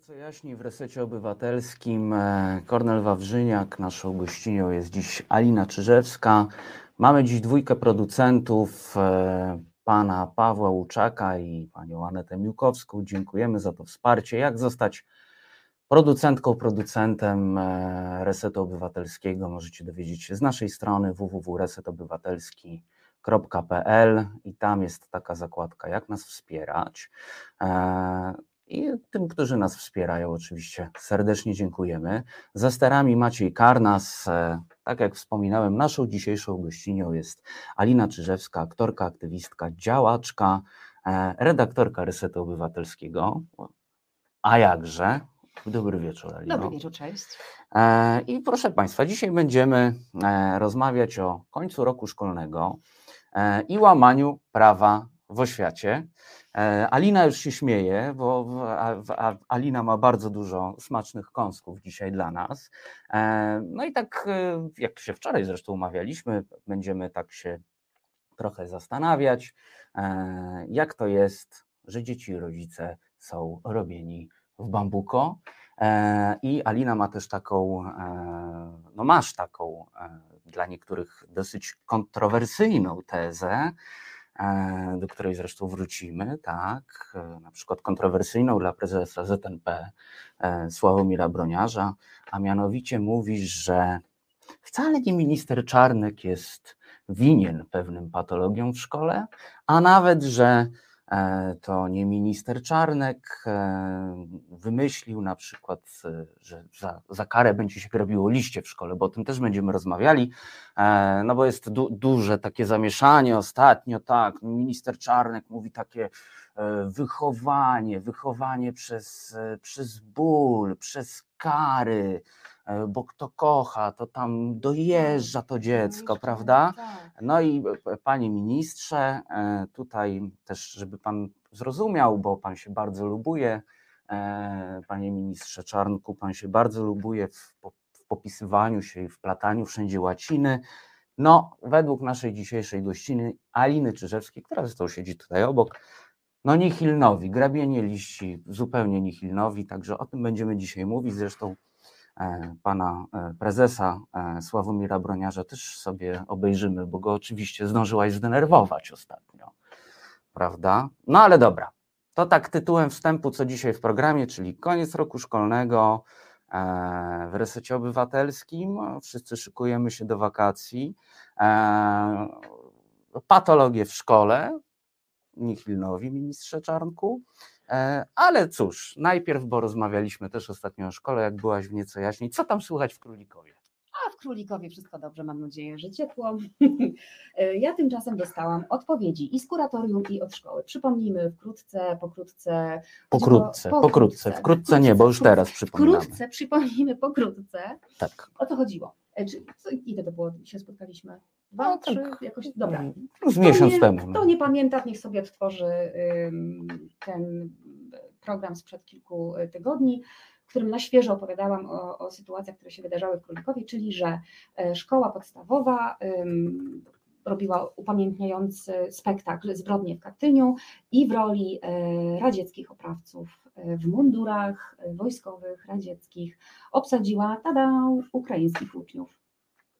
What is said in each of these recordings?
Nieco jaśniej w resecie obywatelskim e, Kornel Wawrzyniak, naszą gościnią jest dziś Alina Czyżewska. Mamy dziś dwójkę producentów, e, pana Pawła Łuczaka i panią Anetę Miłkowską. Dziękujemy za to wsparcie. Jak zostać producentką, producentem e, Resetu Obywatelskiego możecie dowiedzieć się z naszej strony www.resetobywatelski.pl i tam jest taka zakładka, jak nas wspierać. I tym, którzy nas wspierają, oczywiście serdecznie dziękujemy. Za sterami Maciej Karnas. E, tak jak wspominałem, naszą dzisiejszą gościnią jest Alina Czyżewska, aktorka, aktywistka, działaczka, e, redaktorka Resetu Obywatelskiego. A jakże? Dobry wieczór, Alino. Dobry wieczór, cześć. E, I proszę Państwa, dzisiaj będziemy rozmawiać o końcu roku szkolnego i łamaniu prawa w oświacie. E, Alina już się śmieje, bo Alina ma bardzo dużo smacznych kąsków dzisiaj dla nas. E, no i tak, e, jak się wczoraj zresztą umawialiśmy, będziemy tak się trochę zastanawiać, jak to jest, że dzieci i rodzice są robieni w bambuko. I Alina ma też taką, no masz taką dla niektórych dosyć kontrowersyjną tezę, do której zresztą wrócimy, tak, e, na przykład kontrowersyjną dla prezesa ZNP e, Sławomira Broniarza, a mianowicie mówisz, że wcale nie minister Czarnek jest winien pewnym patologiom w szkole, a nawet, że E, to nie minister Czarnek e, wymyślił na przykład, e, że za, za karę będzie się grabiło liście w szkole, bo o tym też będziemy rozmawiali, no bo jest du, duże takie zamieszanie ostatnio, tak, minister Czarnek mówi takie wychowanie, wychowanie przez, przez ból, przez kary, E, bo kto kocha, to tam dojeżdża to dziecko, prawda? Tak. No i e, panie ministrze, e, tutaj też, żeby pan zrozumiał, bo pan się bardzo lubuje, panie ministrze Czarnku, pan się bardzo lubuje w, w popisywaniu się i w plataniu wszędzie łaciny. No, według naszej dzisiejszej gościny Aliny Czyżewskiej, która zresztą siedzi tutaj obok, no nihilnowi, grabienie liści zupełnie nihilnowi, także o tym będziemy dzisiaj mówić. Zresztą E, pana e, prezesa e, Sławomira Broniarza też sobie obejrzymy, bo go oczywiście zdążyłaś zdenerwować ostatnio, prawda? No ale dobra, to tak tytułem wstępu, co dzisiaj w programie, czyli koniec roku szkolnego w resecie obywatelskim. Wszyscy szykujemy się do wakacji. Patologie w szkole, Nihilnowi, ministrze Czarnku. E, ale cóż, najpierw, bo rozmawialiśmy też ostatnio o szkole, jak byłaś w nieco jaśniej. Co tam słychać w Królikowie? A w Królikowie wszystko dobrze, mam nadzieję, że ciepło. E, ja tymczasem dostałam odpowiedzi i z kuratorium, i od szkoły. Przypomnijmy wkrótce, pokrótce. Pokrótce, pokrótce, pokrótce, wkrótce nie, bo już teraz przypominamy. Wkrótce, przypomnijmy pokrótce. Tak. O co chodziło? E, czy, co, ile to było, się spotkaliśmy? Dwa, no, trzy, tak. jakoś, dobra. Z miesiąc nie, temu. Kto no. nie pamięta, niech sobie odtworzy ten program sprzed kilku y, tygodni, w którym na świeżo opowiadałam o, o sytuacjach, które się wydarzały w Królikowie, czyli że e, szkoła podstawowa robiła upamiętniający spektakl Zbrodnie w Katyniu i w roli e, radzieckich oprawców e, w mundurach wojskowych radzieckich obsadziła tada, ukraińskich uczniów,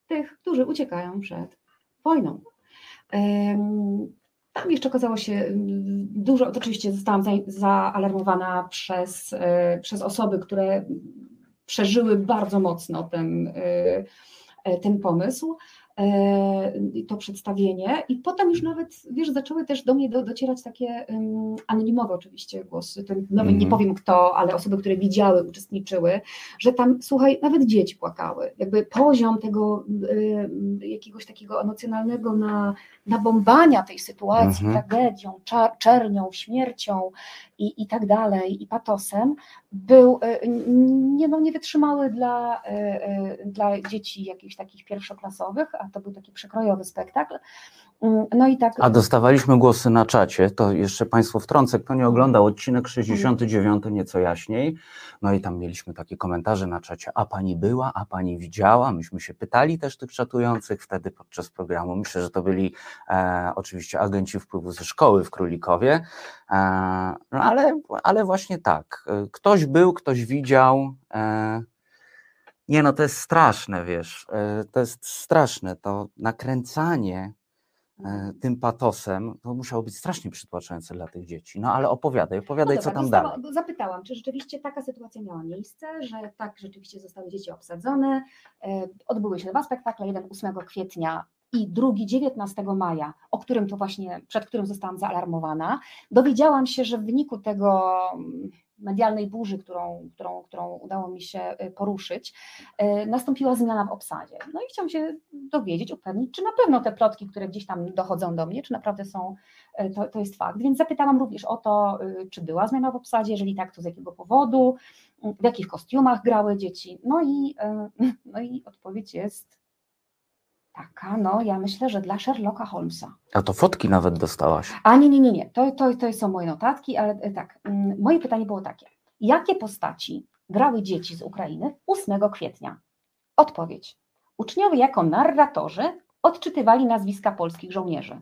tych, którzy uciekają przed wojną. Tam jeszcze okazało się mm, dużo, oczywiście zostałam zaalarmowana przez, e, przez osoby, które przeżyły bardzo mocno ten, e, ten pomysł. E, to przedstawienie i potem już nawet, wiesz, zaczęły też do mnie do, docierać takie um, anonimowe oczywiście głosy, to nawet mm. nie mhm. powiem kto, ale osoby, które widziały, uczestniczyły, że tam, słuchaj, nawet dzieci płakały, jakby poziom tego y, jakiegoś takiego emocjonalnego na, nabombania tej sytuacji, mm -hmm. tragedią, czernią, śmiercią i, i tak dalej, i patosem, był y, nie, no, nie wytrzymały dla, y, dla dzieci jakichś takich pierwszoklasowych, a to był taki przekrojowy spektakl. Mm, No i tak. A dostawaliśmy głosy na czacie, to jeszcze Państwo wtrącę, kto nie oglądał odcinek 69 nieco jaśniej, no i tam mieliśmy takie komentarze na czacie, a Pani była, a Pani widziała, myśmy się pytali też tych czatujących wtedy podczas programu, myślę, że to byli e, oczywiście agenci wpływu ze szkoły w Królikowie, e, no ale, ale właśnie tak, e, ktoś był, ktoś widział, e, nie no, to jest straszne, wiesz, e, to jest straszne, to nakręcanie e, tym patosem, to musiało być strasznie przytłaczające dla tych dzieci. No ale opowiadaj, opowiadaj, No co dobra, tam dostała- dalej. Zapytałam, czy rzeczywiście taka sytuacja miała miejsce, że tak rzeczywiście zostały dzieci obsadzone. E, Odbyły się dwa spektakle, jeden 8 kwietnia i drugi 19 maja, o którym to właśnie, przed którym zostałam zaalarmowana. Dowiedziałam się, że w wyniku tego mm, medialnej burzy, którą, którą, którą udało mi się e, poruszyć, e, nastąpiła zmiana w obsadzie. No i chciałam się dowiedzieć, upewnić, czy na pewno te plotki, które gdzieś tam dochodzą do mnie, czy naprawdę są E, to, to jest fakt. Więc zapytałam również o to, y, czy była zmiana w obsadzie, jeżeli tak, to z jakiego powodu, y, w jakich kostiumach grały dzieci. No i, y, no i odpowiedź jest taka, no ja myślę, że dla Sherlocka Holmesa. A to fotki nawet dostałaś. A nie, nie, nie, nie, to, to, to są moje notatki, ale e, tak, mm, moje pytanie było takie. Jakie postaci grały dzieci z Ukrainy 8 kwietnia? Odpowiedź. Uczniowie jako narratorzy odczytywali nazwiska polskich żołnierzy.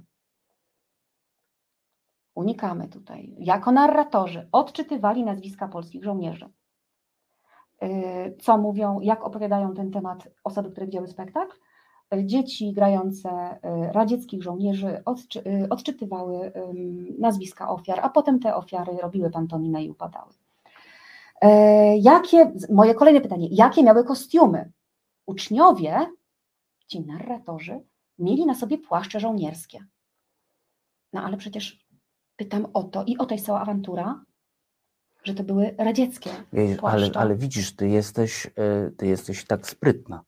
Unikamy tutaj. Jako narratorzy odczytywali nazwiska polskich żołnierzy. Yy, Co mówią, jak opowiadają ten temat osoby, które widziały spektakl? Dzieci grające yy, radzieckich żołnierzy odczy, yy, odczytywały nazwiska ofiar, a potem te ofiary robiły pantomimę i upadały. Yy, Jakie, moje kolejne pytanie, jakie miały kostiumy? Uczniowie, ci narratorzy, mieli na sobie płaszcze żołnierskie. No ale przecież pytam o to i o to jest cała awantura, że to były radzieckie. Jej, Ale, ale widzisz, ty jesteś, y, ty jesteś tak sprytna,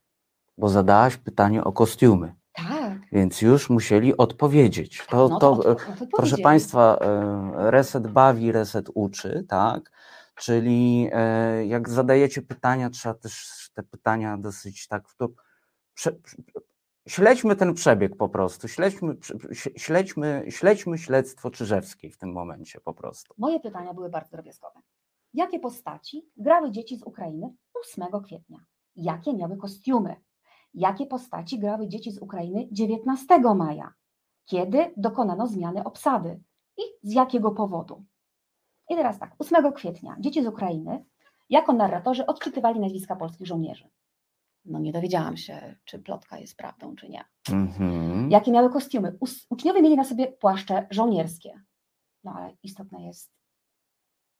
bo zadałaś pytanie o kostiumy, Tak. więc już musieli odpowiedzieć. To, no to, to, e, to, to Proszę. Państwa, e, reset bawi, reset uczy, tak? Czyli e, jak zadajecie pytania, trzeba też te pytania dosyć tak w to. Prze, śledźmy ten przebieg po prostu. Śledźmy, śledźmy, śledźmy śledztwo Czyżewskiej w tym momencie po prostu. Moje pytania były bardzo drobiazgowe. Jakie postaci grały dzieci z Ukrainy 8 kwietnia? Jakie miały kostiumy? Jakie postaci grały dzieci z Ukrainy 19 maja? Kiedy dokonano zmiany obsady i z jakiego powodu? I teraz tak, 8 kwietnia dzieci z Ukrainy jako narratorzy odczytywali nazwiska polskich żołnierzy. No nie dowiedziałam się, czy plotka jest prawdą, czy nie. Mhm. Jakie miały kostiumy? Uczniowie mieli na sobie płaszcze żołnierskie. No ale istotne jest,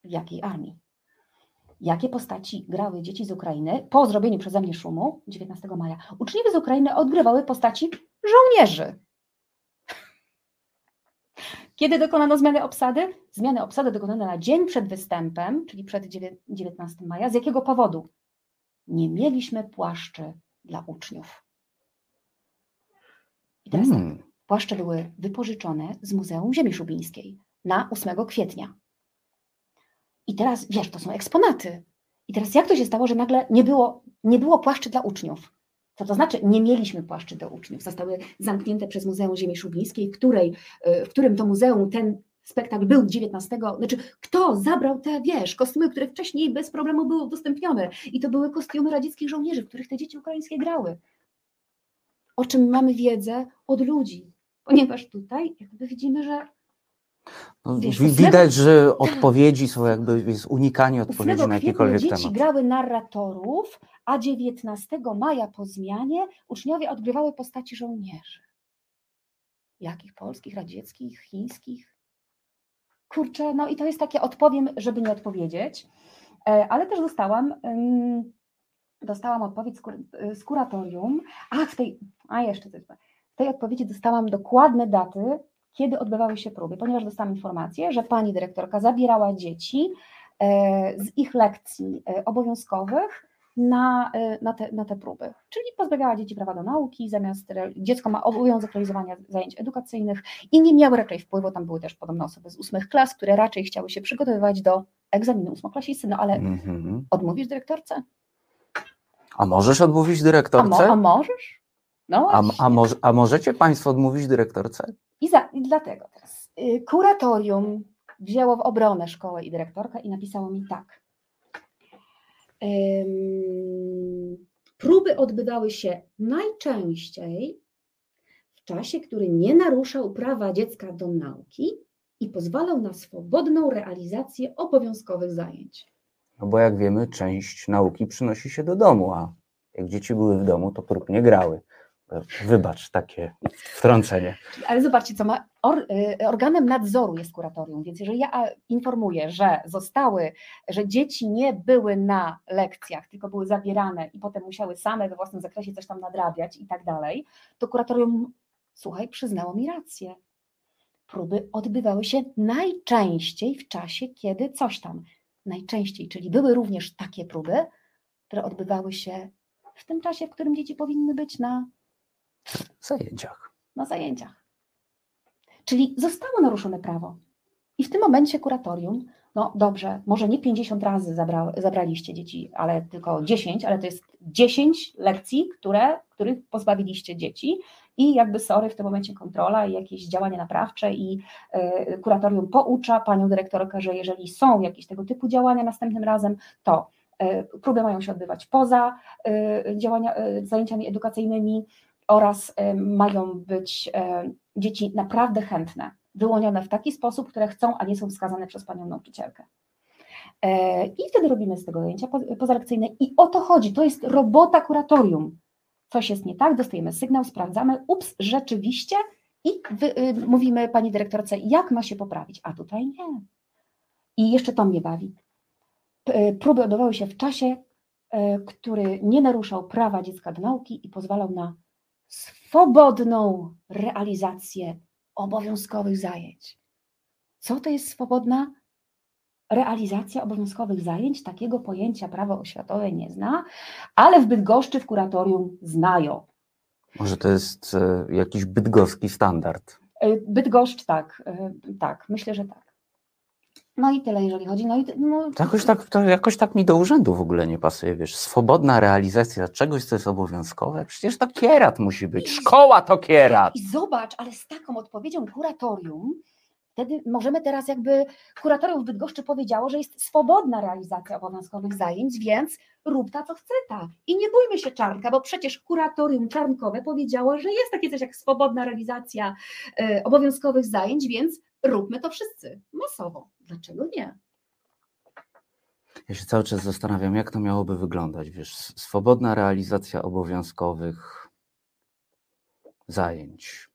w jakiej armii. Jakie postaci grały dzieci z Ukrainy po zrobieniu przeze mnie szumu 19 maja? Uczniowie z Ukrainy odgrywały postaci żołnierzy. Kiedy dokonano zmiany obsady? Zmiany obsady dokonano na dzień przed występem, czyli przed dziewię- 19 maja. Z jakiego powodu? Nie mieliśmy płaszczy dla uczniów. I teraz tak. Mm. Płaszcze były wypożyczone z Muzeum Ziemi Szubińskiej na 8 kwietnia. I teraz, wiesz, to są eksponaty. I teraz jak to się stało, że nagle nie było, nie było płaszczy dla uczniów? Co to znaczy? Nie mieliśmy płaszczy dla uczniów. Zostały zamknięte przez Muzeum Ziemi Szubińskiej, w, której, y, w którym to muzeum ten spektakl był 19. Znaczy, kto zabrał te, wiesz, kostiumy, które wcześniej bez problemu były udostępnione. I to były kostiumy radzieckich żołnierzy, w których te dzieci ukraińskie grały. O czym mamy wiedzę od ludzi ponieważ tutaj jakby widzimy, że No, widać, że odpowiedzi są jakby, jest unikanie 8 odpowiedzi na kwietnia jakikolwiek dzieci temat. grały narratorów, a 19 maja po zmianie uczniowie odgrywały postaci żołnierzy. Jakich? Polskich, radzieckich, chińskich? Kurczę, no i to jest takie odpowiem, żeby nie odpowiedzieć, E, ale też dostałam, dostałam odpowiedź z, kur, z kuratorium, a w tej, a jeszcze coś, w tej odpowiedzi dostałam dokładne daty, kiedy odbywały się próby, ponieważ dostałam informację, że pani dyrektorka zabierała dzieci e, z ich lekcji e, obowiązkowych na, e, na, te, na te próby. Czyli pozbawiała dzieci prawa do nauki, zamiast dziecko ma obowiązek realizowania zajęć edukacyjnych i nie miały raczej wpływu, tam były też podobno osoby z ósmych klas, które raczej chciały się przygotowywać do egzaminu ósmoklasisty, no ale Mhm. odmówisz dyrektorce? A możesz odmówić A, mo, dyrektorce? a możesz? No A, właśnie. a, może, a możecie Państwo odmówić dyrektorce? I, za, I dlatego teraz y, kuratorium wzięło w obronę szkołę i dyrektorka i napisało mi tak. Próby odbywały się najczęściej w czasie, który nie naruszał prawa dziecka do nauki i pozwalał na swobodną realizację obowiązkowych zajęć. No bo jak wiemy, część nauki przynosi się do domu, a jak dzieci były w domu, to prób nie grały. Wybacz takie wtrącenie. Ale zobaczcie, co ma. Or, y, organem nadzoru jest kuratorium, więc jeżeli ja informuję, że zostały, że dzieci nie były na lekcjach, tylko były zabierane i potem musiały same we własnym zakresie coś tam nadrabiać i tak dalej, to kuratorium, słuchaj, przyznało mi rację. Próby odbywały się najczęściej w czasie, kiedy coś tam. Najczęściej, czyli były również takie próby, które odbywały się w tym czasie, w którym dzieci powinny być na zajęciach. na zajęciach. Czyli zostało naruszone prawo. I w tym momencie kuratorium, no dobrze, może nie 50 razy zabra, zabraliście dzieci, ale tylko 10, ale to jest 10 lekcji, które, których pozbawiliście dzieci i jakby sorry, w tym momencie kontrola i jakieś działania naprawcze i y, kuratorium poucza panią dyrektorkę, że jeżeli są jakieś tego typu działania następnym razem, to y, próby mają się odbywać poza y, działania, y, zajęciami edukacyjnymi, oraz y, mają być y, dzieci naprawdę chętne, wyłonione w taki sposób, które chcą, a nie są wskazane przez panią nauczycielkę. E, I wtedy robimy z tego zajęcia po- pozalekcyjne i o to chodzi, to jest robota kuratorium. Coś jest nie tak, dostajemy sygnał, sprawdzamy, ups, rzeczywiście i y, mówimy pani dyrektorce, jak ma się poprawić, a tutaj nie. I jeszcze to mnie bawi. Próby odbywały się w czasie, który nie naruszał prawa dziecka do nauki i pozwalał na swobodną realizację obowiązkowych zajęć. Co to jest swobodna realizacja obowiązkowych zajęć? Takiego pojęcia prawo oświatowe nie zna, ale w Bydgoszczy w kuratorium znają. Może to jest e, jakiś bydgoski standard. Y, Bydgoszcz tak, y, tak, myślę, że tak. No i tyle, jeżeli chodzi. No i no, To jakoś, tak, to jakoś tak mi do urzędu w ogóle nie pasuje, wiesz, swobodna realizacja czegoś, co jest obowiązkowe, przecież to kierat musi być, szkoła to kierat. I zobacz, ale z taką odpowiedzią kuratorium, wtedy możemy teraz jakby, kuratorium w Bydgoszczy powiedziało, że jest swobodna realizacja obowiązkowych zajęć, więc rób ta, co chce ta. I nie bójmy się Czarnka, bo przecież kuratorium czarnkowe powiedziało, że jest takie coś jak swobodna realizacja e, obowiązkowych zajęć, więc róbmy to wszyscy, masowo. Dlaczego nie? Ja się cały czas zastanawiam, jak to miałoby wyglądać, wiesz, swobodna realizacja obowiązkowych zajęć.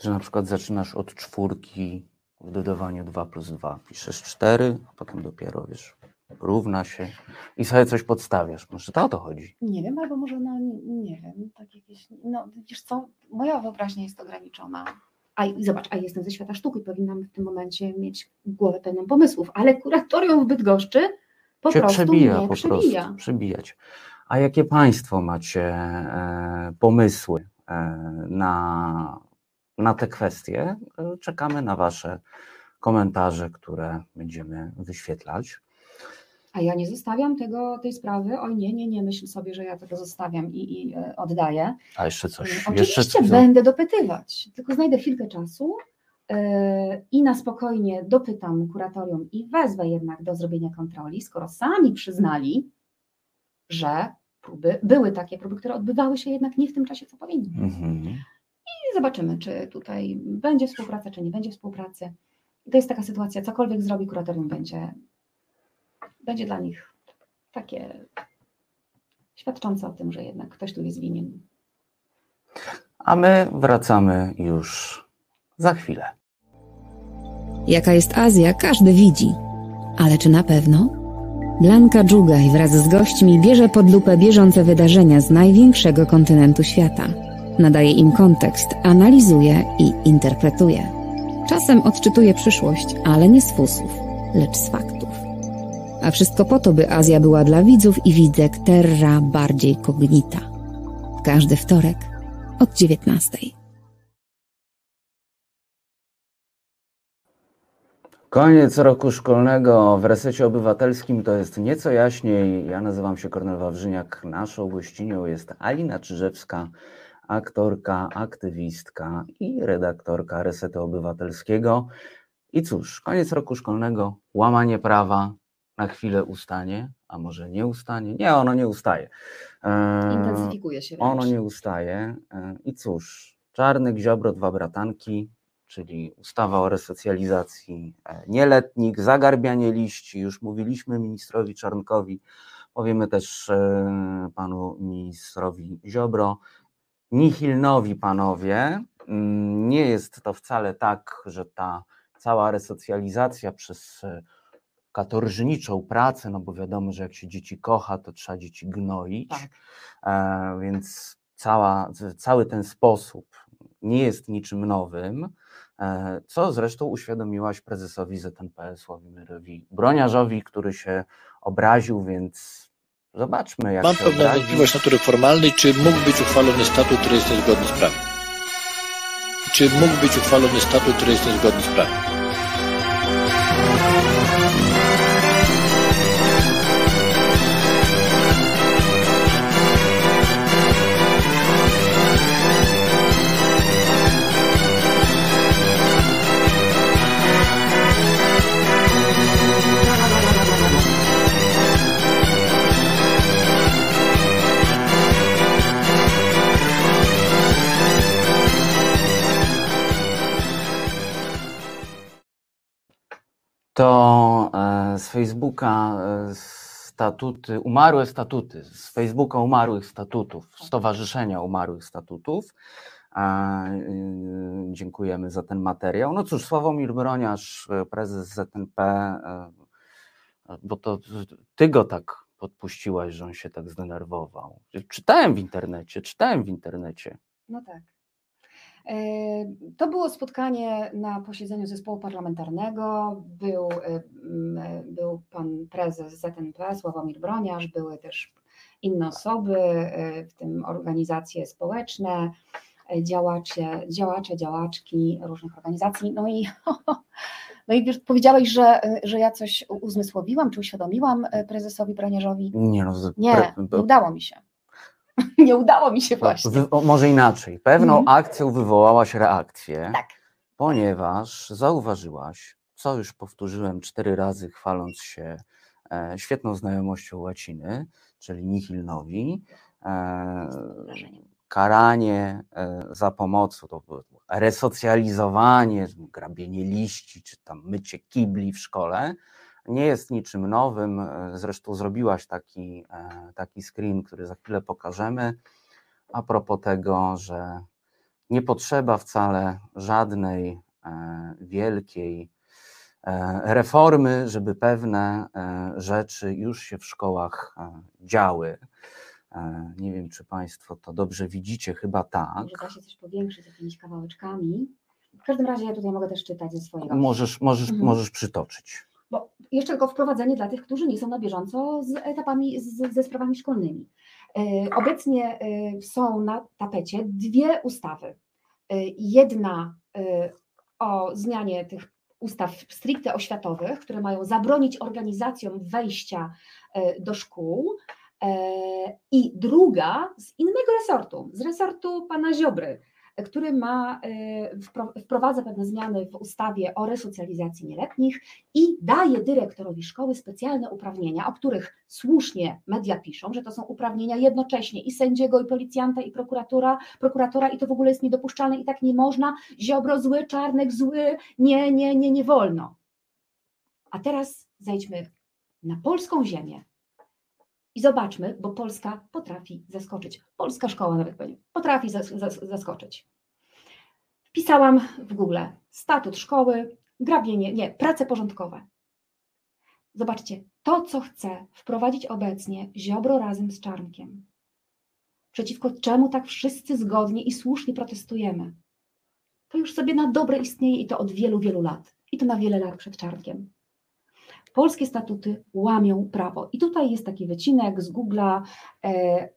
Że na przykład zaczynasz od czwórki w dodawaniu 2 plus 2, piszesz 4, a potem dopiero, wiesz, równa się i sobie coś podstawiasz. Może to o to chodzi. Nie wiem, albo może, no nie, nie wiem, tak jakieś, no wiesz co, moja wyobraźnia jest ograniczona. A i zobacz, a jestem ze świata sztuki, powinnam w tym momencie mieć głowę pełną pomysłów, ale kuratorium w Bydgoszczy po Cię prostu przebija mnie po przebija. prostu, przebijać. A jakie Państwo macie e, pomysły e, na, na te kwestie? E, Czekamy na Wasze komentarze, które będziemy wyświetlać. A ja nie zostawiam tego, tej sprawy, oj nie, nie, nie, myśl sobie, że ja tego zostawiam i, i e, oddaję. A jeszcze coś. Oczywiście jeszcze coś, będę dopytywać, tylko znajdę chwilkę czasu yy, i na spokojnie dopytam kuratorium i wezwę jednak do zrobienia kontroli, skoro sami przyznali, że próby, były takie próby, które odbywały się jednak nie w tym czasie, co powinny. Mhm. I zobaczymy, czy tutaj będzie współpraca, czy nie będzie współpracy. I to jest taka sytuacja, cokolwiek zrobi kuratorium, będzie, będzie dla nich takie świadczące o tym, że jednak ktoś tu jest winien. A my wracamy już za chwilę. Jaka jest Azja, każdy widzi. Ale czy na pewno? Blanka Dżugaj wraz z gośćmi bierze pod lupę bieżące wydarzenia z największego kontynentu świata. Nadaje im kontekst, analizuje i interpretuje. Czasem odczytuje przyszłość, ale nie z fusów, lecz z faktów. A wszystko po to, by Azja była dla widzów i widzek terra bardziej cognita. Każdy wtorek od 19. Koniec roku szkolnego w resecie obywatelskim to jest nieco jaśniej. Ja nazywam się Kornel Wawrzyniak. Naszą gościnią jest Alina Czyżewska, aktorka, aktywistka i redaktorka Resetu Obywatelskiego. I cóż, koniec roku szkolnego, łamanie prawa na chwilę ustanie, a może nie ustanie? Nie, ono nie ustaje. E, Intensyfikuje się. Wręcz. ono nie ustaje. E, I cóż, Czarnek, Ziobro, dwa bratanki, czyli ustawa o resocjalizacji e, nieletnich, zagarbianie liści, już mówiliśmy ministrowi Czarnkowi, powiemy też e, panu ministrowi Ziobro, nihilnowi panowie. Mm, Nie jest to wcale tak, że ta cała resocjalizacja przez e, katorżniczą pracę, no bo wiadomo, że jak się dzieci kocha, to trzeba dzieci gnoić, Tak. E, więc cała, cały ten sposób nie jest niczym nowym, e, co zresztą uświadomiłaś prezesowi ZNP Sławimirowi Broniarzowi, który się obraził, więc zobaczmy, jak Mam się pewną wątpliwość natury formalnej, czy mógł być uchwalony statut, który jest niezgodny z prawem. Czy mógł być uchwalony statut, który jest niezgodny z prawem. To e, z Facebooka e, statuty, umarłe statuty, z Facebooka umarłych statutów, Stowarzyszenia Umarłych Statutów. Y, Dziękujemy za ten materiał. No cóż, Sławomir Broniarz, e, prezes ZNP, bo to ty go tak podpuściłaś, że on się tak zdenerwował. Czytałem w internecie, czytałem w internecie. No tak. To było spotkanie na posiedzeniu zespołu parlamentarnego. Był, był pan prezes ZNP Sławomir Broniarz, były też inne osoby, e, w tym organizacje społeczne, e, działacze, działacze działaczki różnych organizacji. No i, no i powiedziałeś, że, że ja coś uzmysłowiłam, czy uświadomiłam e, prezesowi Broniarzowi. Nie, no, Nie, nie udało mi się. Nie udało mi się właśnie. Wy, o, może inaczej. Pewną Mhm. akcją wywołałaś reakcję, Tak. ponieważ zauważyłaś, co już powtórzyłem cztery razy, chwaląc się e, świetną znajomością łaciny, czyli nihilnowi. E, karanie e, za pomocą, to resocjalizowanie, grabienie liści, czy tam mycie kibli w szkole, nie jest niczym nowym. e, Zresztą zrobiłaś taki, e, taki screen, który za chwilę pokażemy, a propos tego, że nie potrzeba wcale żadnej e, wielkiej reformy, żeby pewne rzeczy już się w szkołach działy. Nie wiem, czy Państwo to dobrze widzicie, chyba tak. Może da się coś powiększyć jakimiś kawałeczkami. W każdym razie ja tutaj mogę też czytać ze swojego. Możesz, możesz, Mhm. możesz przytoczyć. Bo jeszcze tylko wprowadzenie dla tych, którzy nie są na bieżąco z etapami, z, ze sprawami szkolnymi. E, Obecnie e, są na tapecie dwie ustawy. E, Jedna o zmianie tych ustaw stricte oświatowych, które mają zabronić organizacjom wejścia do szkół. I druga z innego resortu, z resortu pana Ziobry, który ma, e, wpro- wprowadza pewne zmiany w ustawie o resocjalizacji nieletnich i daje dyrektorowi szkoły specjalne uprawnienia, o których słusznie media piszą, że to są uprawnienia jednocześnie i sędziego, i policjanta, i prokuratora, prokuratora i to w ogóle jest niedopuszczalne i tak nie można. Ziobro zły, Czarnek zły, nie, nie, nie, nie wolno. A teraz zejdźmy na polską ziemię i zobaczmy, bo Polska potrafi zaskoczyć. Polska szkoła nawet powiem, potrafi zas, zas, zaskoczyć. Wpisałam w Google statut szkoły, grabienie, nie, prace porządkowe. Zobaczcie, to co chce wprowadzić obecnie Ziobro razem z Czarnkiem. Przeciwko czemu tak wszyscy zgodnie i słusznie protestujemy. To już sobie na dobre istnieje i to od wielu, wielu lat. I to na wiele lat przed Czarnkiem. Polskie statuty łamią prawo. I tutaj jest taki wycinek z Google'a e,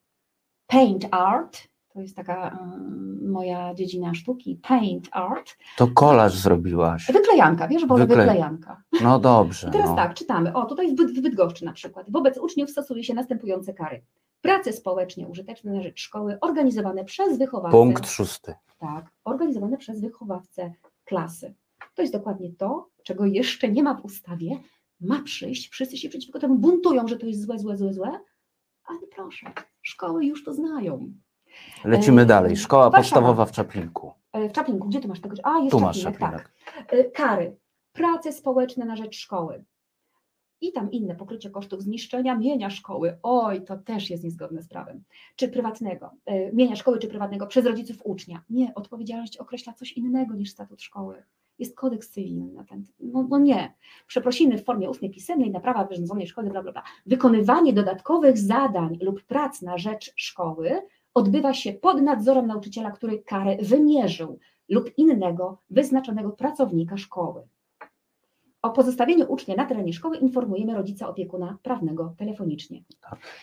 Paint Art, To jest taka mm, moja dziedzina sztuki, paint art. To kolaż zrobiłaś. Wyklejanka, wiesz, Boże, Wykle- wyklejanka. No dobrze. I teraz no. tak, czytamy. O, tutaj w Bydgoszczy na przykład. Wobec uczniów stosuje się następujące kary. Prace społecznie użyteczne na rzecz szkoły, organizowane przez wychowawcę. Punkt szósty. Tak, organizowane przez wychowawcę klasy. To jest dokładnie to, czego jeszcze nie ma w ustawie. Ma przyjść, wszyscy się przeciwko temu buntują, że to jest złe, złe, złe, złe. Ale proszę, szkoły już to znają. Lecimy E, dalej. Szkoła Warszawa. podstawowa w Czaplinku. E, W Czaplinku, gdzie ty masz tego? A, jest Tu masz Czaplinek, tak. E, Kary. Prace społeczne na rzecz szkoły. I tam inne pokrycie kosztów zniszczenia mienia szkoły. Oj, to też jest niezgodne z prawem. Czy prywatnego, mienia szkoły czy prywatnego przez rodziców ucznia. Nie, odpowiedzialność określa coś innego niż statut szkoły. Jest kodeks cywilny na ten. No, no nie. Przeprosiny w formie ustnej, pisemnej, naprawa wyrządzonej szkoły, bla, bla, bla. Wykonywanie dodatkowych zadań lub prac na rzecz szkoły odbywa się pod nadzorem nauczyciela, który karę wymierzył lub innego wyznaczonego pracownika szkoły. O pozostawieniu ucznia na terenie szkoły informujemy rodzica opiekuna prawnego telefonicznie.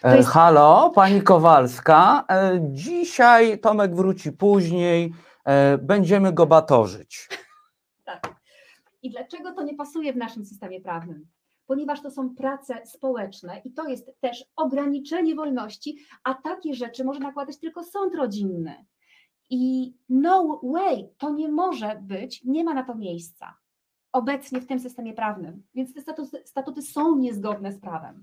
To E, jest- Halo, pani Kowalska. E, Dzisiaj Tomek wróci później. E, Będziemy go batorzyć. I dlaczego to nie pasuje w naszym systemie prawnym? Ponieważ to są prace społeczne i to jest też ograniczenie wolności, a takie rzeczy może nakładać tylko sąd rodzinny. I no way, to nie może być, nie ma na to miejsca obecnie w tym systemie prawnym. Więc te statuty, statuty są niezgodne z prawem.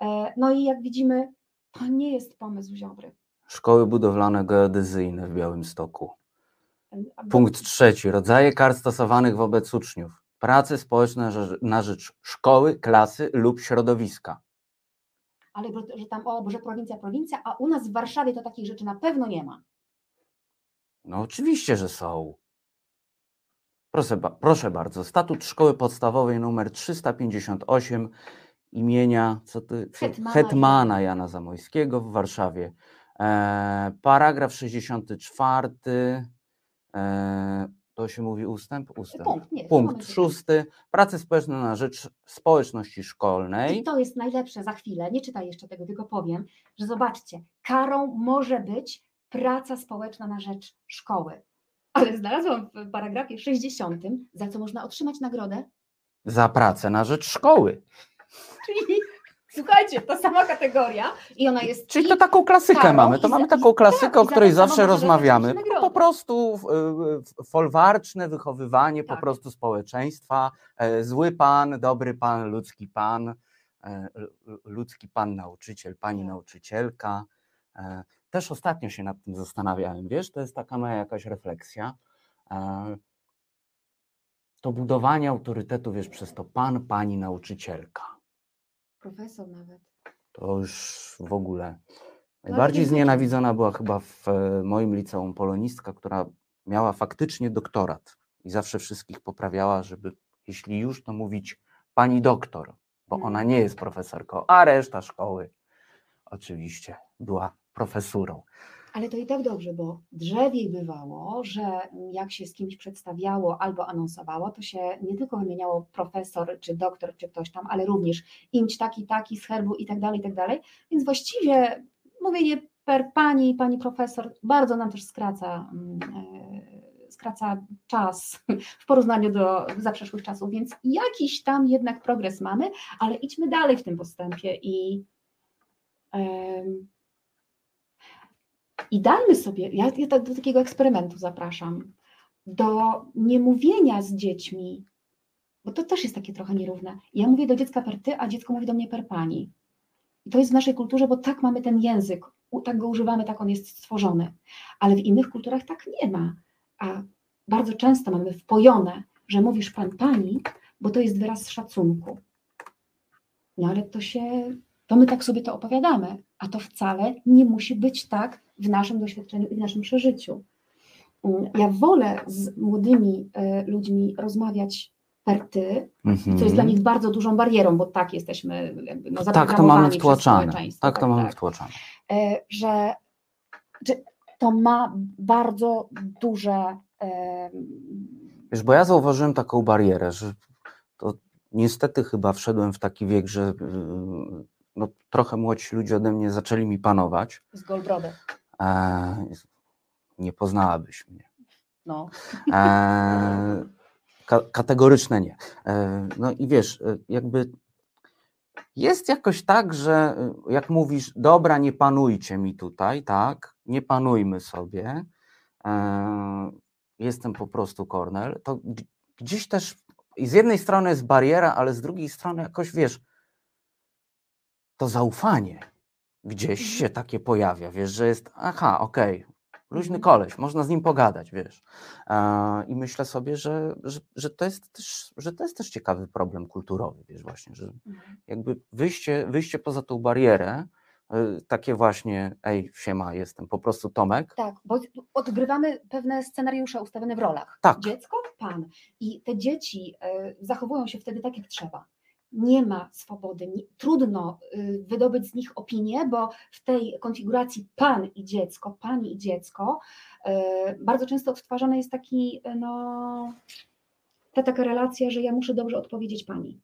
E, No i jak widzimy, to nie jest pomysł Ziobry. Szkoły budowlane geodezyjne w Białymstoku. A bo- Punkt trzeci. Rodzaje kar stosowanych wobec uczniów. Prace społeczne na rzecz- szkoły, klasy lub środowiska. Ale że tam, o, że prowincja, prowincja, a u nas w Warszawie to takich rzeczy na pewno nie ma. No oczywiście, że są. Proszę, proszę bardzo. Statut Szkoły Podstawowej nr 358 imienia co ty, Hetmana Hetmana Jana Zamojskiego w Warszawie. E, paragraf 64. E, to się mówi ustęp? Ustęp. Punkt, nie. Punkt szósty. Prace społeczne na rzecz społeczności szkolnej. I to jest najlepsze za chwilę, nie czytaj jeszcze tego, tylko powiem, że zobaczcie, karą może być praca społeczna na rzecz szkoły. Ale znalazłam w paragrafie 60, za co można otrzymać nagrodę, Za pracę na rzecz szkoły. czyli słuchajcie, ta sama kategoria i ona jest Czyli to taką klasykę karą mamy. To za- mamy taką klasykę, tak, o za której zawsze rozmawiamy. No, po prostu folwarczne wychowywanie po Tak. prostu społeczeństwa. E, Zły pan, dobry pan, ludzki pan, e, ludzki pan nauczyciel, pani Tak. nauczycielka. E, Też ostatnio się nad tym zastanawiałem, wiesz, to jest taka moja jakaś refleksja. To budowanie autorytetu, wiesz, przez to pan, pani nauczycielka. Profesor nawet. To już w ogóle. No, Najbardziej nie znienawidzona była chyba w e, moim liceum polonistka, która miała faktycznie doktorat i zawsze wszystkich poprawiała, żeby jeśli już, to mówić pani doktor, bo Mhm. ona nie jest profesorką, a reszta szkoły oczywiście była profesurą. Ale to i tak dobrze, bo drzewiej bywało, że jak się z kimś przedstawiało albo anonsowało, to się nie tylko wymieniało profesor, czy doktor, czy ktoś tam, ale również imć taki, taki, z herbu i tak dalej, i tak dalej. Więc właściwie mówienie per pani, pani profesor bardzo nam też skraca, mm, e, skraca czas w porównaniu do zaprzeszłych czasów, więc jakiś tam jednak progres mamy, ale idźmy dalej w tym postępie i i dajmy sobie, ja, ja tak do takiego eksperymentu zapraszam, do niemówienia z dziećmi, bo to też jest takie trochę nierówne. Ja mówię do dziecka per ty, a dziecko mówi do mnie per pani. I to jest w naszej kulturze, bo tak mamy ten język, tak go używamy, tak on jest stworzony. Ale w innych kulturach tak nie ma. A bardzo często mamy wpojone, że mówisz pan pani, bo to jest wyraz szacunku. No ale to się, to my tak sobie to opowiadamy, a to wcale nie musi być tak w naszym doświadczeniu i w naszym przeżyciu. Mm, Ja wolę z młodymi e, ludźmi rozmawiać per ty, co jest dla nich bardzo dużą barierą, bo tak jesteśmy jakby, no, Mhm. Tak to mamy wtłaczane. społeczeństwo, Tak to mamy wtłaczane. e, że, że to ma bardzo duże e, Wiesz, bo ja zauważyłem taką barierę, że to niestety chyba wszedłem w taki wiek, że no, trochę młodsi ludzie ode mnie zaczęli mi panować. z Golbrodem. E, nie poznałabyś mnie. No. E, ka kategoryczne nie. E, no i wiesz, e, jakby jest jakoś tak, że e, jak mówisz, dobra, nie panujcie mi tutaj, tak, nie panujmy sobie, e, jestem po prostu Kornel, to gdzieś też i z jednej strony jest bariera, ale z drugiej strony jakoś wiesz, to zaufanie gdzieś Mhm. się takie pojawia, wiesz, że jest, aha, okej, luźny Mhm. koleś, można z nim pogadać, wiesz. I myślę sobie, że, że, że, to jest też, że to jest też ciekawy problem kulturowy, wiesz, właśnie, że Mhm. jakby wyjście, wyjście poza tą barierę, e, takie właśnie, ej, siema, jestem po prostu Tomek, Tak, bo odgrywamy pewne scenariusze ustawione w rolach. Tak. Dziecko, pan. I te dzieci e, zachowują się wtedy tak, jak trzeba. Nie ma swobody, trudno y, wydobyć z nich opinię, bo w tej konfiguracji pan i dziecko, pani i dziecko, e, bardzo często odtwarzany jest taki, e, no, ta taka relacja, że ja muszę dobrze odpowiedzieć pani.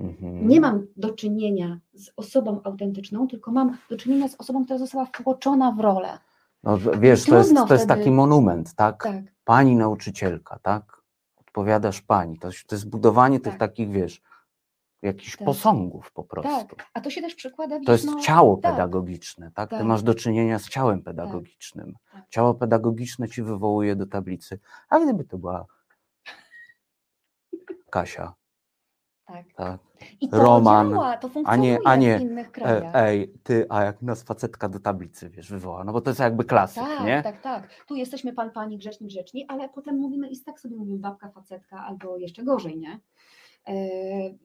Mhm. Nie mam do czynienia z osobą autentyczną, tylko mam do czynienia z osobą, która została wtłoczona w rolę. No, wiesz, to jest, to jest wtedy- taki monument, tak? Tak. Pani nauczycielka, tak? Odpowiadasz pani. To, jest- to jest budowanie tych Tak. takich, wiesz, jakichś Tak. posągów po prostu. Tak, a to się też przekłada To jest wiesz, no, ciało tak, pedagogiczne, tak? Ty tak. masz do czynienia z ciałem pedagogicznym. tak. Ciało pedagogiczne ci wywołuje do tablicy. A gdyby to była Kasia, Tak. tak? I to Roman, działa, to A nie, a nie, w innych e, krajach. ej, ty, a jak nas facetka do tablicy, wiesz, wywoła, no bo to jest jakby klasyk, tak, nie? tak, tak. Tu jesteśmy pan, pani, grzeczni, grzeczni, ale potem mówimy i tak sobie mówimy babka, facetka albo jeszcze gorzej, nie? E,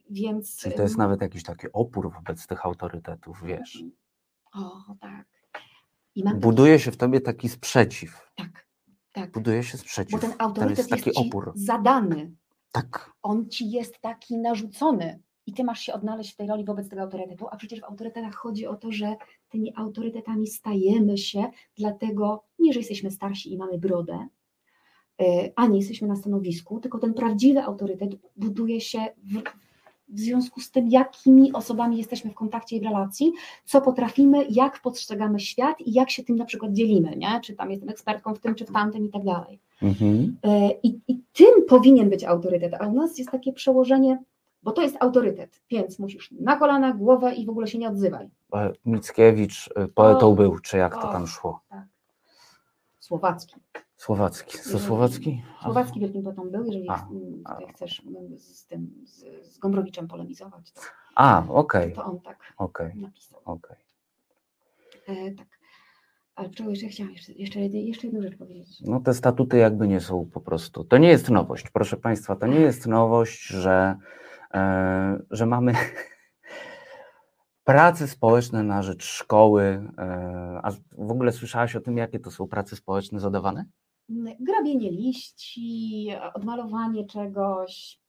więc... Czyli to jest nawet jakiś taki opór wobec tych autorytetów, wiesz. O, tak. Buduje się w tobie taki sprzeciw. tak, tak, Buduje się bo sprzeciw. ten Tam autorytet jest taki opór. zadany, Tak. on ci jest taki narzucony i ty masz się odnaleźć w tej roli wobec tego autorytetu, a przecież w autorytetach chodzi o to, że tymi autorytetami stajemy się, dlatego nie, że jesteśmy starsi i mamy brodę, y, ani jesteśmy na stanowisku, tylko ten prawdziwy autorytet buduje się w, w związku z tym, jakimi osobami jesteśmy w kontakcie i w relacji, co potrafimy, jak postrzegamy świat i jak się tym na przykład dzielimy, nie? czy tam jestem ekspertką w tym, czy w tamtym i tak dalej. Mhm. E, I, I tym powinien być autorytet, a u nas jest takie przełożenie, bo to jest autorytet, więc musisz na kolana, głowę i w ogóle się nie odzywaj. E, Mickiewicz e, poetą O, był, czy jak to o. tam szło? Słowacki. Słowacki. Co Mm, Słowacki? Słowacki wielkim poetą był, jeżeli A, mm, a. chcesz mm, z tym, z, z Gombrowiczem polemizować, to, A, okej, to on tak okej, napisał. okej. E, tak. Ale czego jeszcze chciałam? Jeszcze, jeszcze, jeszcze jedną rzecz powiedzieć. No te statuty jakby nie są po prostu. To nie jest nowość, proszę Państwa, to nie jest nowość, że, e, że mamy prace społeczne na rzecz szkoły. E, a w ogóle słyszałaś o tym, jakie to są prace społeczne zadawane? Grabienie liści, odmalowanie czegoś.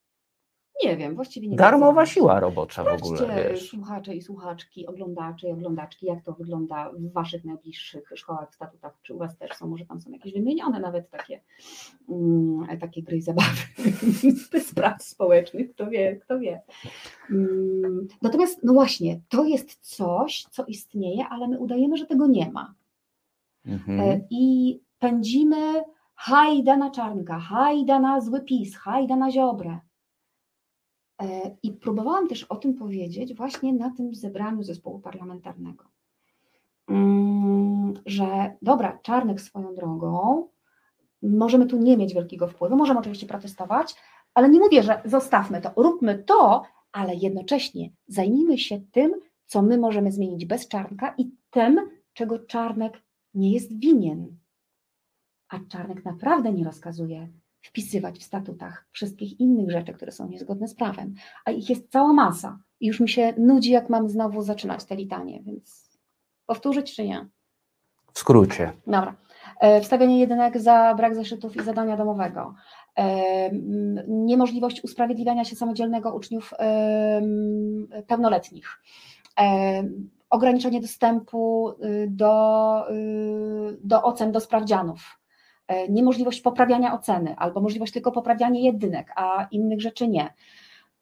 Nie wiem, właściwie nie Darmowa wiem. siła robocza w ogóle, Sprawdźcie, wiesz. słuchacze i słuchaczki, oglądacze i oglądaczki, jak to wygląda w waszych najbliższych szkołach, statutach, czy u was też są, może tam są jakieś wymienione nawet takie, mm, takie gry i zabawy z prac społecznych, kto wie, kto wie. Mm, natomiast, no właśnie, to jest coś, co istnieje, ale my udajemy, że tego nie ma. Mhm. E, I pędzimy hajda na czarnka, hajda na zły PiS, hajda na ziobrę. E, I próbowałam też o tym powiedzieć właśnie na tym zebraniu zespołu parlamentarnego. Mm, Że dobra, Czarnek swoją drogą, możemy tu nie mieć wielkiego wpływu, możemy oczywiście protestować, ale nie mówię, że zostawmy to, róbmy to, ale jednocześnie zajmijmy się tym, co my możemy zmienić bez Czarnka i tym, czego Czarnek nie jest winien. A Czarnek naprawdę nie rozkazuje wpisywać w statutach wszystkich innych rzeczy, które są niezgodne z prawem, a ich jest cała masa. I już mi się nudzi, jak mam znowu zaczynać te litanie, więc powtórzyć czy nie? W skrócie. Dobra. E, Wstawianie jedynek za brak zeszytów i zadania domowego. E, Niemożliwość usprawiedliwiania się samodzielnego uczniów em, pełnoletnich. E, Ograniczenie dostępu y, do, y, do ocen, do sprawdzianów. E, Niemożliwość poprawiania oceny albo możliwość tylko poprawiania jedynek, a innych rzeczy nie.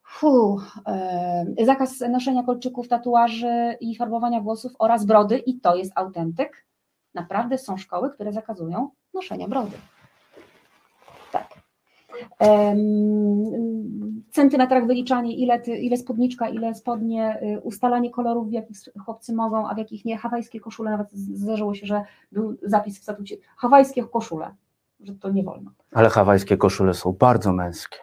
Fu, e, zakaz noszenia kolczyków, tatuaży i farbowania włosów oraz brody i to jest autentyk. Naprawdę są szkoły, które zakazują noszenia brody. Centymetrach wyliczanie, ile, ile spódniczka, ile spodnie, y, ustalanie kolorów, w jakich chłopcy mogą, a w jakich nie. Hawajskie koszule, nawet zdarzyło się, że był zapis w statucie, hawajskie koszule, że to nie wolno. Ale hawajskie koszule są bardzo męskie.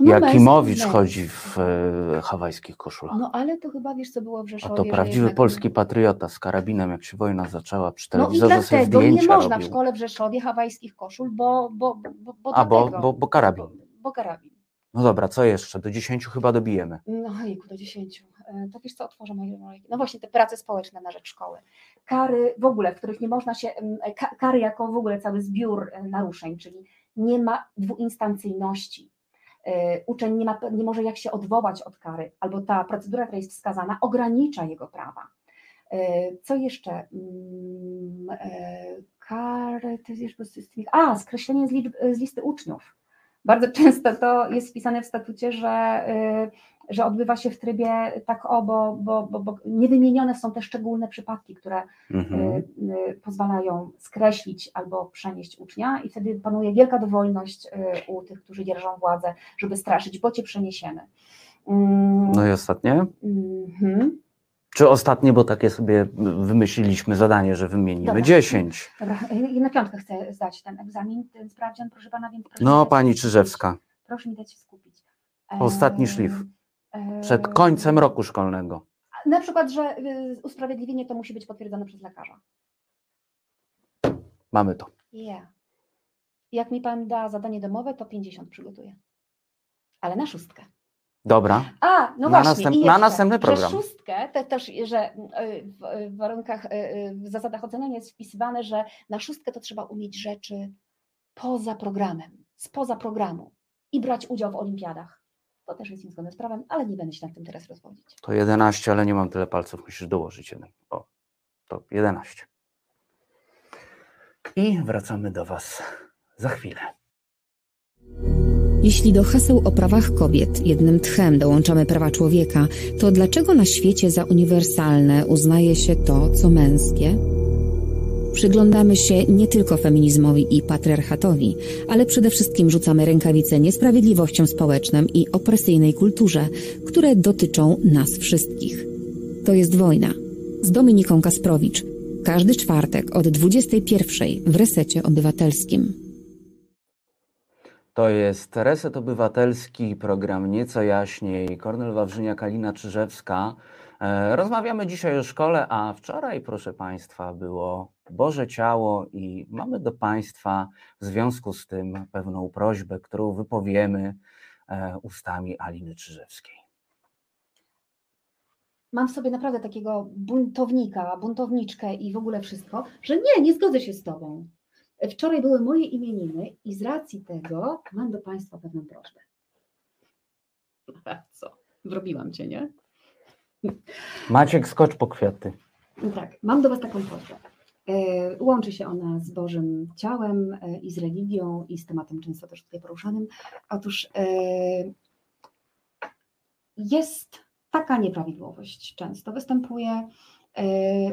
No, Jakimowicz chodzi w e, hawajskich koszulach. No ale to chyba wiesz, co było w A Rzeszowie. to że prawdziwy jednak- polski patriota z karabinem, jak się wojna zaczęła przy No i telewizorze dlatego nie można w robił. szkole w Rzeszowie hawajskich koszul, bo, bo, bo, bo A, bo, bo, bo karabin. Bo, bo karabin. No dobra, co jeszcze? Do 10 chyba dobijemy. No hejku, do 10. E, To wiesz co, otworzę moje. No właśnie te prace społeczne na rzecz szkoły. Kary w ogóle, w których nie można się, ka- kary jako w ogóle cały zbiór e, naruszeń, czyli nie ma dwuinstancyjności. E, Uczeń nie, ma, nie może jak się odwołać od kary, albo ta procedura, która jest wskazana, ogranicza jego prawa. E, Co jeszcze? Mm, e, Kary, to jest z tymi- A, skreślenie z, z listy uczniów. Bardzo często to jest wpisane w statucie, że, y, że odbywa się w trybie tak o, bo, bo, bo, bo niewymienione są te szczególne przypadki, które Mhm. y, y, pozwalają skreślić albo przenieść ucznia i wtedy panuje wielka dowolność y, u tych, którzy dzierżą władzę, żeby straszyć, bo cię przeniesiemy. Mm, No i ostatnie? mhm. Czy ostatnie, bo takie sobie wymyśliliśmy zadanie, że wymienimy Dobra. 10. Dobra, y, na piątkę chcę zdać ten egzamin, ten sprawdzian, proszę pana, więc proszę No, pani. Czyżewska, Proszę mi dać się skupić. Ostatni szlif. Przed końcem roku szkolnego. Na przykład, że y, usprawiedliwienie to musi być potwierdzone przez lekarza. Mamy to. Yeah. Jak mi pan da zadanie domowe, to 50 przygotuję. Ale na szóstkę. Dobra. A, no Na właśnie. następ- i na jeszcze, następny program. Że szóstkę, to też, że y, w, w warunkach, y, y, w zasadach oceniania jest wpisywane, że na szóstkę to trzeba umieć rzeczy poza programem, spoza programu i brać udział w olimpiadach. To też jest niezgodne z prawem, ale nie będę się nad tym teraz rozwodzić. To 11, ale nie mam tyle palców, musisz dołożyć jeden. O, to 11. I wracamy do Was za chwilę. Jeśli do haseł o prawach kobiet jednym tchem dołączamy prawa człowieka, to dlaczego na świecie za uniwersalne uznaje się to, co męskie? Przyglądamy się nie tylko feminizmowi i patriarchatowi, ale przede wszystkim rzucamy rękawice niesprawiedliwościom społecznym i opresyjnej kulturze, które dotyczą nas wszystkich. To jest wojna. Z Dominiką Kasprowicz. Każdy czwartek od 21 w resecie obywatelskim. To jest Reset Obywatelski, program Nieco Jaśniej. Kornel Wawrzyniak, Kalina Czyżewska. E, Rozmawiamy dzisiaj o szkole, a wczoraj, proszę Państwa, było Boże Ciało i mamy do Państwa w związku z tym pewną prośbę, którą wypowiemy e, ustami Aliny Czyżewskiej. mam w sobie naprawdę takiego buntownika, buntowniczkę i w ogóle wszystko, że nie, nie zgodzę się z Tobą. Wczoraj były moje imieniny i z racji tego mam do Państwa pewną prośbę. Co? Wrobiłam Cię, nie? Maciek, skocz po kwiaty. Tak, mam do Was taką prośbę. E, Łączy się ona z Bożym ciałem e, i z religią i z tematem często też tutaj poruszanym. Otóż e, jest taka nieprawidłowość, często występuje,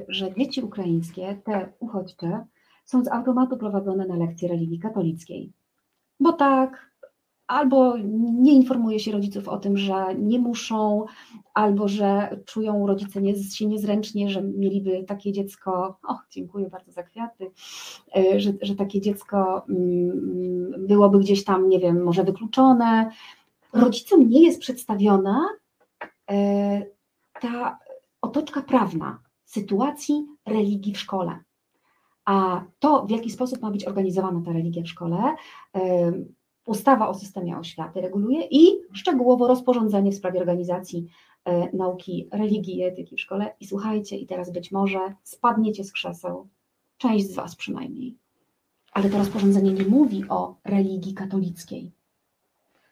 że dzieci ukraińskie, te uchodźcze, są z automatu prowadzone na lekcje religii katolickiej. Bo tak, albo nie informuje się rodziców o tym, że nie muszą, albo że czują rodzice nie, się niezręcznie, że mieliby takie dziecko, o dziękuję bardzo za kwiaty, e, że, że takie dziecko mm, byłoby gdzieś tam, nie wiem, może wykluczone. Rodzicom nie jest przedstawiona e, ta otoczka prawna sytuacji religii w szkole. A to, w jaki sposób ma być organizowana ta religia w szkole, e, ustawa o systemie oświaty reguluje i szczegółowo rozporządzenie w sprawie organizacji e, nauki religii i etyki w szkole. I słuchajcie, i teraz być może spadniecie z krzeseł, część z Was przynajmniej. Ale to rozporządzenie nie mówi o religii katolickiej.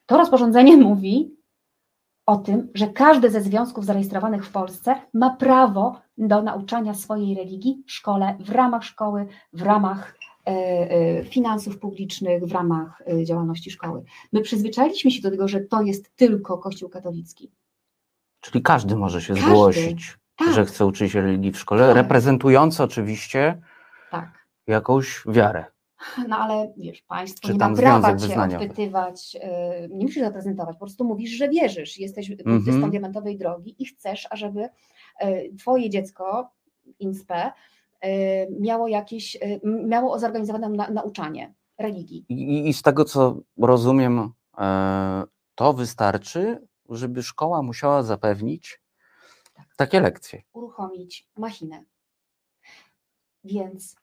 To rozporządzenie mówi o tym, że każdy ze związków zarejestrowanych w Polsce ma prawo do nauczania swojej religii w szkole, w ramach szkoły, w ramach finansów publicznych, w ramach e, działalności szkoły. My przyzwyczailiśmy się do tego, że to jest tylko Kościół katolicki. Czyli każdy może się Każdy. zgłosić, Tak. że chce uczyć się religii w szkole, Tak. reprezentujący oczywiście Tak. jakąś wiarę. No ale wiesz, państwo Czy nie ma prawa cię wyznaniowy. odpytywać, yy, nie musisz zaprezentować, po prostu mówisz, że wierzysz, jesteś buddystą Mhm. diamentowej drogi i chcesz, ażeby yy, twoje dziecko, INSPE, miało jakieś, m- miało zorganizowane na, nauczanie religii. I, I z tego co rozumiem, e, to wystarczy, żeby szkoła musiała zapewnić Tak. takie lekcje. Uruchomić machinę. Więc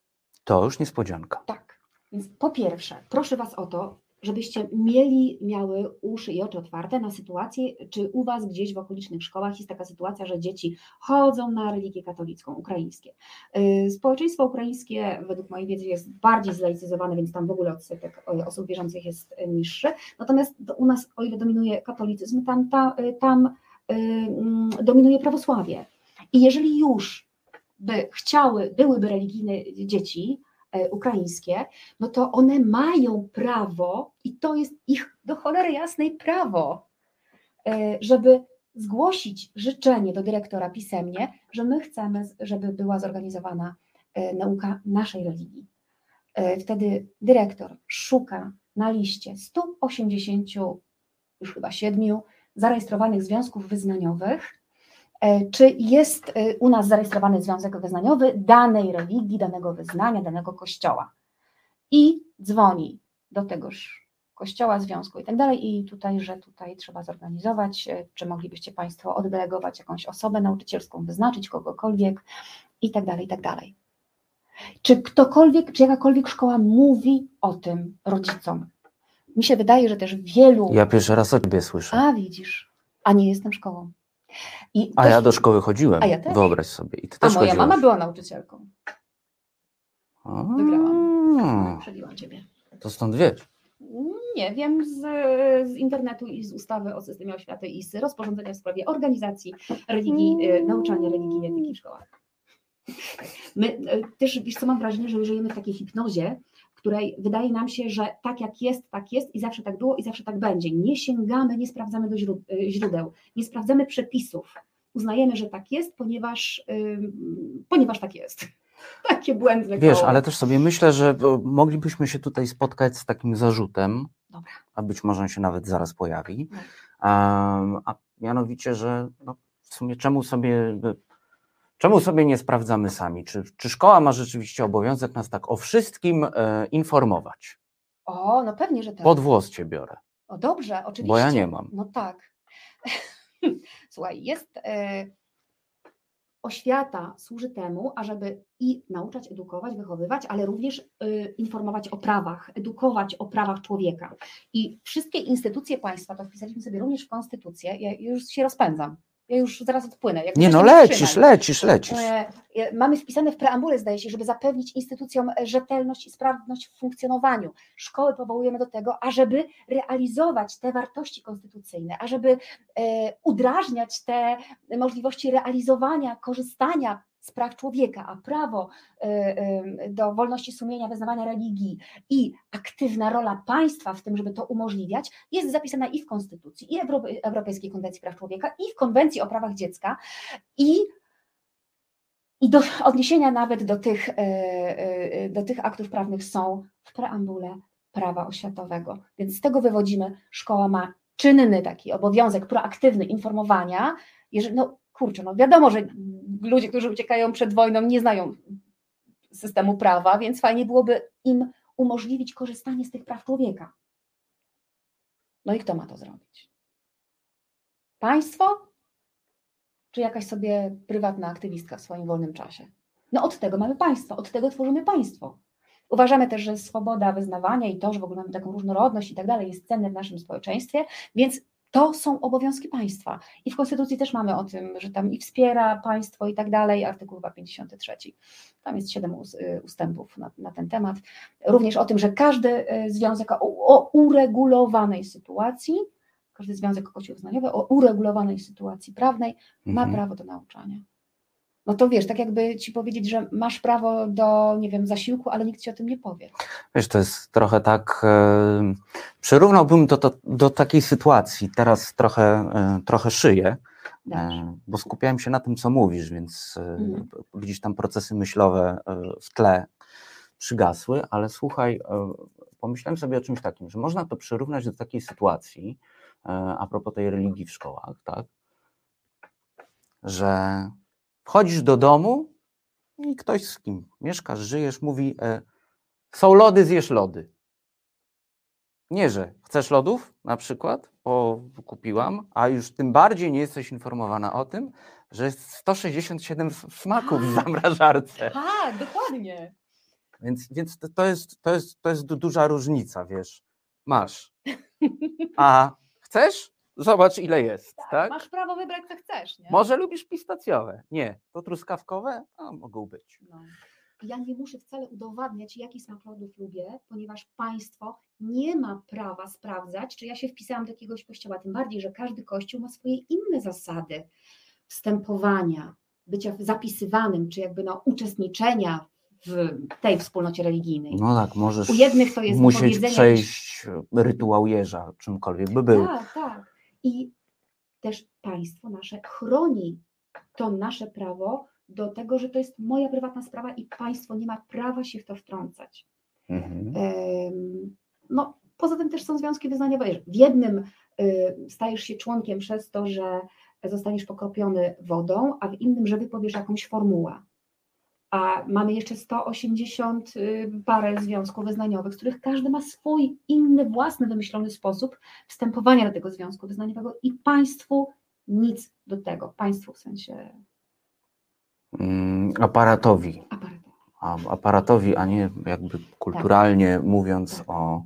To już niespodzianka. Tak. Więc po pierwsze, proszę Was o to, żebyście mieli, miały uszy i oczy otwarte na sytuację, czy u Was gdzieś w okolicznych szkołach jest taka sytuacja, że dzieci chodzą na religię katolicką, ukraińskie. Yy, Społeczeństwo ukraińskie, według mojej wiedzy, jest bardziej zlaicyzowane, więc tam w ogóle odsetek y, osób wierzących jest y, niższy. Natomiast u nas, o ile dominuje katolicyzm, tam, ta, y, tam y, mm, dominuje prawosławie. I jeżeli już by chciały, byłyby religijne dzieci ukraińskie, no to one mają prawo, i to jest ich do cholery jasnej prawo, e, żeby zgłosić życzenie do dyrektora pisemnie, że my chcemy, żeby była zorganizowana e, nauka naszej religii. E, Wtedy dyrektor szuka na liście 180, już chyba 7 zarejestrowanych związków wyznaniowych, e, czy jest e, u nas zarejestrowany związek wyznaniowy danej religii, danego wyznania, danego kościoła. I dzwoni do tegoż kościoła, związku i tak dalej. I tutaj, że tutaj trzeba zorganizować, e, czy moglibyście Państwo oddelegować jakąś osobę nauczycielską, wyznaczyć kogokolwiek i tak dalej, i tak dalej. Czy ktokolwiek, czy jakakolwiek szkoła mówi o tym rodzicom? Mi się wydaje, że też wielu. Ja pierwszy raz o ciebie słyszę. A widzisz, a nie jestem szkołą. I A ja do szkoły chodziłem. A ja też. Wyobraź sobie. I ty a też moja chodziłaś. mama była nauczycielką. Wygrałam. A, Przebiłam ciebie. To stąd wiesz. Nie wiem z, z internetu i z ustawy o systemie oświaty i z rozporządzenia w sprawie organizacji religii, e, nauczania religii i etyki w szkołach. My e, też, wiesz co, mam wrażenie, że żyjemy w takiej hipnozie, której wydaje nam się, że tak jak jest, tak jest i zawsze tak było i zawsze tak będzie. Nie sięgamy, nie sprawdzamy do e, źródeł, nie sprawdzamy przepisów. Uznajemy, że tak jest, ponieważ, ym, ponieważ tak jest. Takie błędne Wiesz, koło. ale też sobie myślę, że moglibyśmy się tutaj spotkać z takim zarzutem, Dobra. a być może on się nawet zaraz pojawi, No. a, a mianowicie, że no, w sumie czemu sobie, czemu sobie nie sprawdzamy sami? Czy, czy szkoła ma rzeczywiście obowiązek nas tak o wszystkim e, informować? O, no pewnie, że tak. Pod włos cię biorę. O dobrze, oczywiście. Bo ja nie mam. No tak. Słuchaj, jest e, oświata służy temu, ażeby i nauczać, edukować, wychowywać, ale również e, informować o prawach, edukować o prawach człowieka. I wszystkie instytucje państwa, to wpisaliśmy sobie również w konstytucję, ja już się rozpędzam. Ja już zaraz odpłynę. Jak Nie no, lecisz, wstrzymaj. lecisz, lecisz. E, Mamy wpisane w preambule, zdaje się, żeby zapewnić instytucjom rzetelność i sprawność w funkcjonowaniu. Szkoły powołujemy do tego, ażeby realizować te wartości konstytucyjne, ażeby e, udrażniać te możliwości realizowania, korzystania z praw człowieka, a prawo e, e, do wolności sumienia, wyznawania religii i aktywna rola państwa w tym, żeby to umożliwiać, jest zapisana i w Konstytucji, i Euro- Europejskiej Konwencji Praw Człowieka, i w Konwencji o prawach dziecka, i i do odniesienia nawet do tych, e, do tych aktów prawnych są w preambule prawa oświatowego. Więc z tego wywodzimy, szkoła ma czynny taki obowiązek proaktywny informowania. Jeżeli, no kurczę, no wiadomo, że ludzie, którzy uciekają przed wojną, nie znają systemu prawa, więc fajnie byłoby im umożliwić korzystanie z tych praw człowieka. No i kto ma to zrobić? Państwo czy jakaś sobie prywatna aktywistka w swoim wolnym czasie. No od tego mamy państwo, od tego tworzymy państwo. Uważamy też, że swoboda wyznawania i to, że w ogóle mamy taką różnorodność i tak dalej, jest cenne w naszym społeczeństwie, więc to są obowiązki państwa. I w Konstytucji też mamy o tym, że tam i wspiera państwo i tak dalej, artykuł chyba 53. Tam jest siedem y, ustępów na, na ten temat. Również o tym, że każdy y, związek o, o uregulowanej sytuacji, każdy związek kościołoznaniowy o uregulowanej sytuacji prawnej ma Mhm. prawo do nauczania. No to wiesz, tak jakby ci powiedzieć, że masz prawo do, nie wiem, zasiłku, ale nikt ci o tym nie powie. Wiesz, to jest trochę tak. E, przyrównałbym to, to do takiej sytuacji. Teraz trochę, e, trochę szyję, e, bo skupiałem się na tym, co mówisz, więc e, Mhm. gdzieś tam procesy myślowe e, w tle przygasły, ale słuchaj, e, pomyślałem sobie o czymś takim, że można to przyrównać do takiej sytuacji, a propos tej religii w szkołach, tak, że wchodzisz do domu i ktoś, z kim mieszkasz, żyjesz, mówi: e, Są lody, zjesz lody. Nie, że chcesz lodów na przykład, bo kupiłam, a już tym bardziej nie jesteś informowana o tym, że jest 167 s- smaków w zamrażarce. Tak, dokładnie. Więc, więc to, jest, to, jest, to jest du- duża różnica, wiesz. Masz. A chcesz? Zobacz, ile jest, tak? Masz prawo wybrać, co chcesz, nie? Może lubisz pistacjowe? Nie. To truskawkowe? A, mogą być. No. Ja nie muszę wcale udowadniać, jaki smak lodów lubię, ponieważ państwo nie ma prawa sprawdzać, czy ja się wpisałam do jakiegoś kościoła. Tym bardziej, że każdy kościół ma swoje inne zasady wstępowania, bycia zapisywanym, czy jakby no, uczestniczenia w tej wspólnocie religijnej. No tak, możesz U jednych to jest musieć przejść rytuał jeża, czymkolwiek by był. Tak, tak. I też państwo nasze chroni to nasze prawo do tego, że to jest moja prywatna sprawa i państwo nie ma prawa się w to wtrącać. Mhm. No, poza tym też są związki wyznaniowe. W jednym y, stajesz się członkiem przez to, że zostaniesz pokropiony wodą, a w innym, że wypowiesz jakąś formułę. A mamy jeszcze 180 y, parę związków wyznaniowych, z których każdy ma swój inny, własny, wymyślony sposób wstępowania do tego związku wyznaniowego i państwu nic do tego. Państwu w sensie Mm, Aparatowi. aparatu. a- aparatowi, a nie jakby kulturalnie mówiąc o,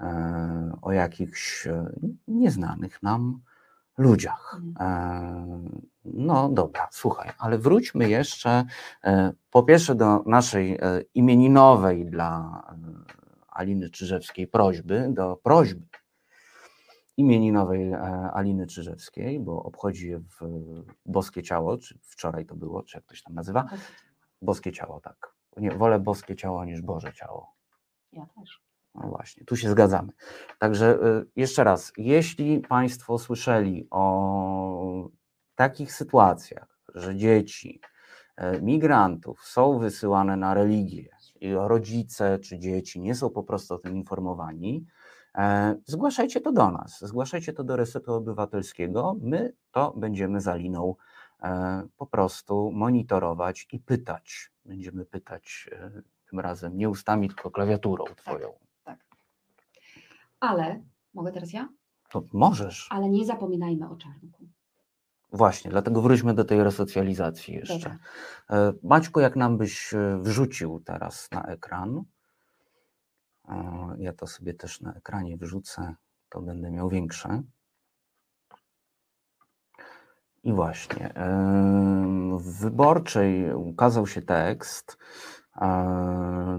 e, o jakichś e, nieznanych nam ludziach. E, No dobra, słuchaj, ale wróćmy jeszcze e, po pierwsze do naszej e, imieninowej dla Aliny Czyżewskiej prośby, do prośby imieninowej Aliny Czyżewskiej, bo obchodzi je w Boskie Ciało, czy wczoraj to było, czy jak to się tam nazywa? Boskie ciało, tak. Nie, wolę boskie ciało niż Boże ciało. Ja też. No właśnie, tu się zgadzamy. Także y, jeszcze raz, jeśli Państwo słyszeli o takich sytuacjach, że dzieci e, migrantów są wysyłane na religię i rodzice czy dzieci nie są po prostu o tym informowani, e, zgłaszajcie to do nas, zgłaszajcie to do Resetu Obywatelskiego. My to będziemy za liną e, po prostu monitorować i pytać. Będziemy pytać tym razem nie ustami, tylko klawiaturą twoją. Ale, mogę teraz ja? To możesz. Ale nie zapominajmy o czarnku. Właśnie, dlatego wróćmy do tej resocjalizacji jeszcze. Dobra. E, Maćku, jak nam byś e, wrzucił teraz na ekran, e, ja to sobie też na ekranie wrzucę, to będę miał większe. I właśnie, w wyborczej ukazał się tekst,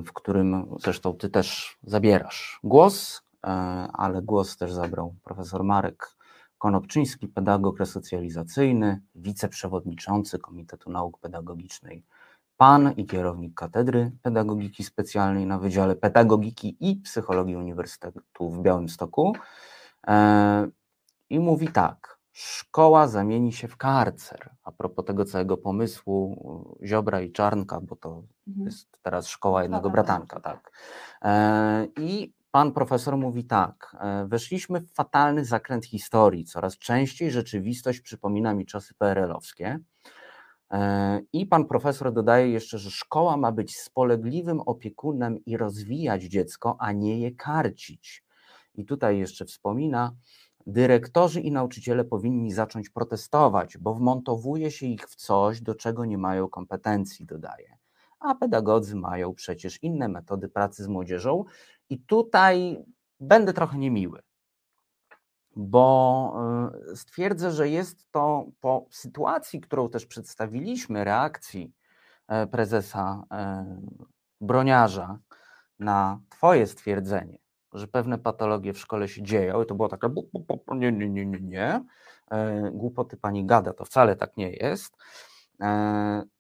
w którym zresztą ty też zabierasz głos, ale głos też zabrał profesor Marek Konopczyński, pedagog resocjalizacyjny, wiceprzewodniczący Komitetu Nauk Pedagogicznej PAN i kierownik Katedry Pedagogiki Specjalnej na Wydziale Pedagogiki i Psychologii Uniwersytetu w Białymstoku. E, I mówi tak, szkoła zamieni się w karcer. A propos tego całego pomysłu Ziobra i Czarnka, bo to Mhm. jest teraz szkoła jednego Dobra, bratanka, tak. E, I pan profesor mówi tak, e, weszliśmy w fatalny zakręt historii, coraz częściej rzeczywistość przypomina mi czasy PRL-owskie. E, I pan profesor dodaje jeszcze, że szkoła ma być spolegliwym opiekunem i rozwijać dziecko, a nie je karcić. I tutaj jeszcze wspomina, dyrektorzy i nauczyciele powinni zacząć protestować, bo wmontowuje się ich w coś, do czego nie mają kompetencji, dodaje. A pedagodzy mają przecież inne metody pracy z młodzieżą. I tutaj będę trochę niemiły, bo y, stwierdzę, że jest to po sytuacji, którą też przedstawiliśmy, reakcji e, prezesa e, Broniarza na Twoje stwierdzenie, że pewne patologie w szkole się dzieją, i to było takie, bu, bu, bu, nie, nie, nie, nie, nie, e, głupoty pani gada, to wcale tak nie jest.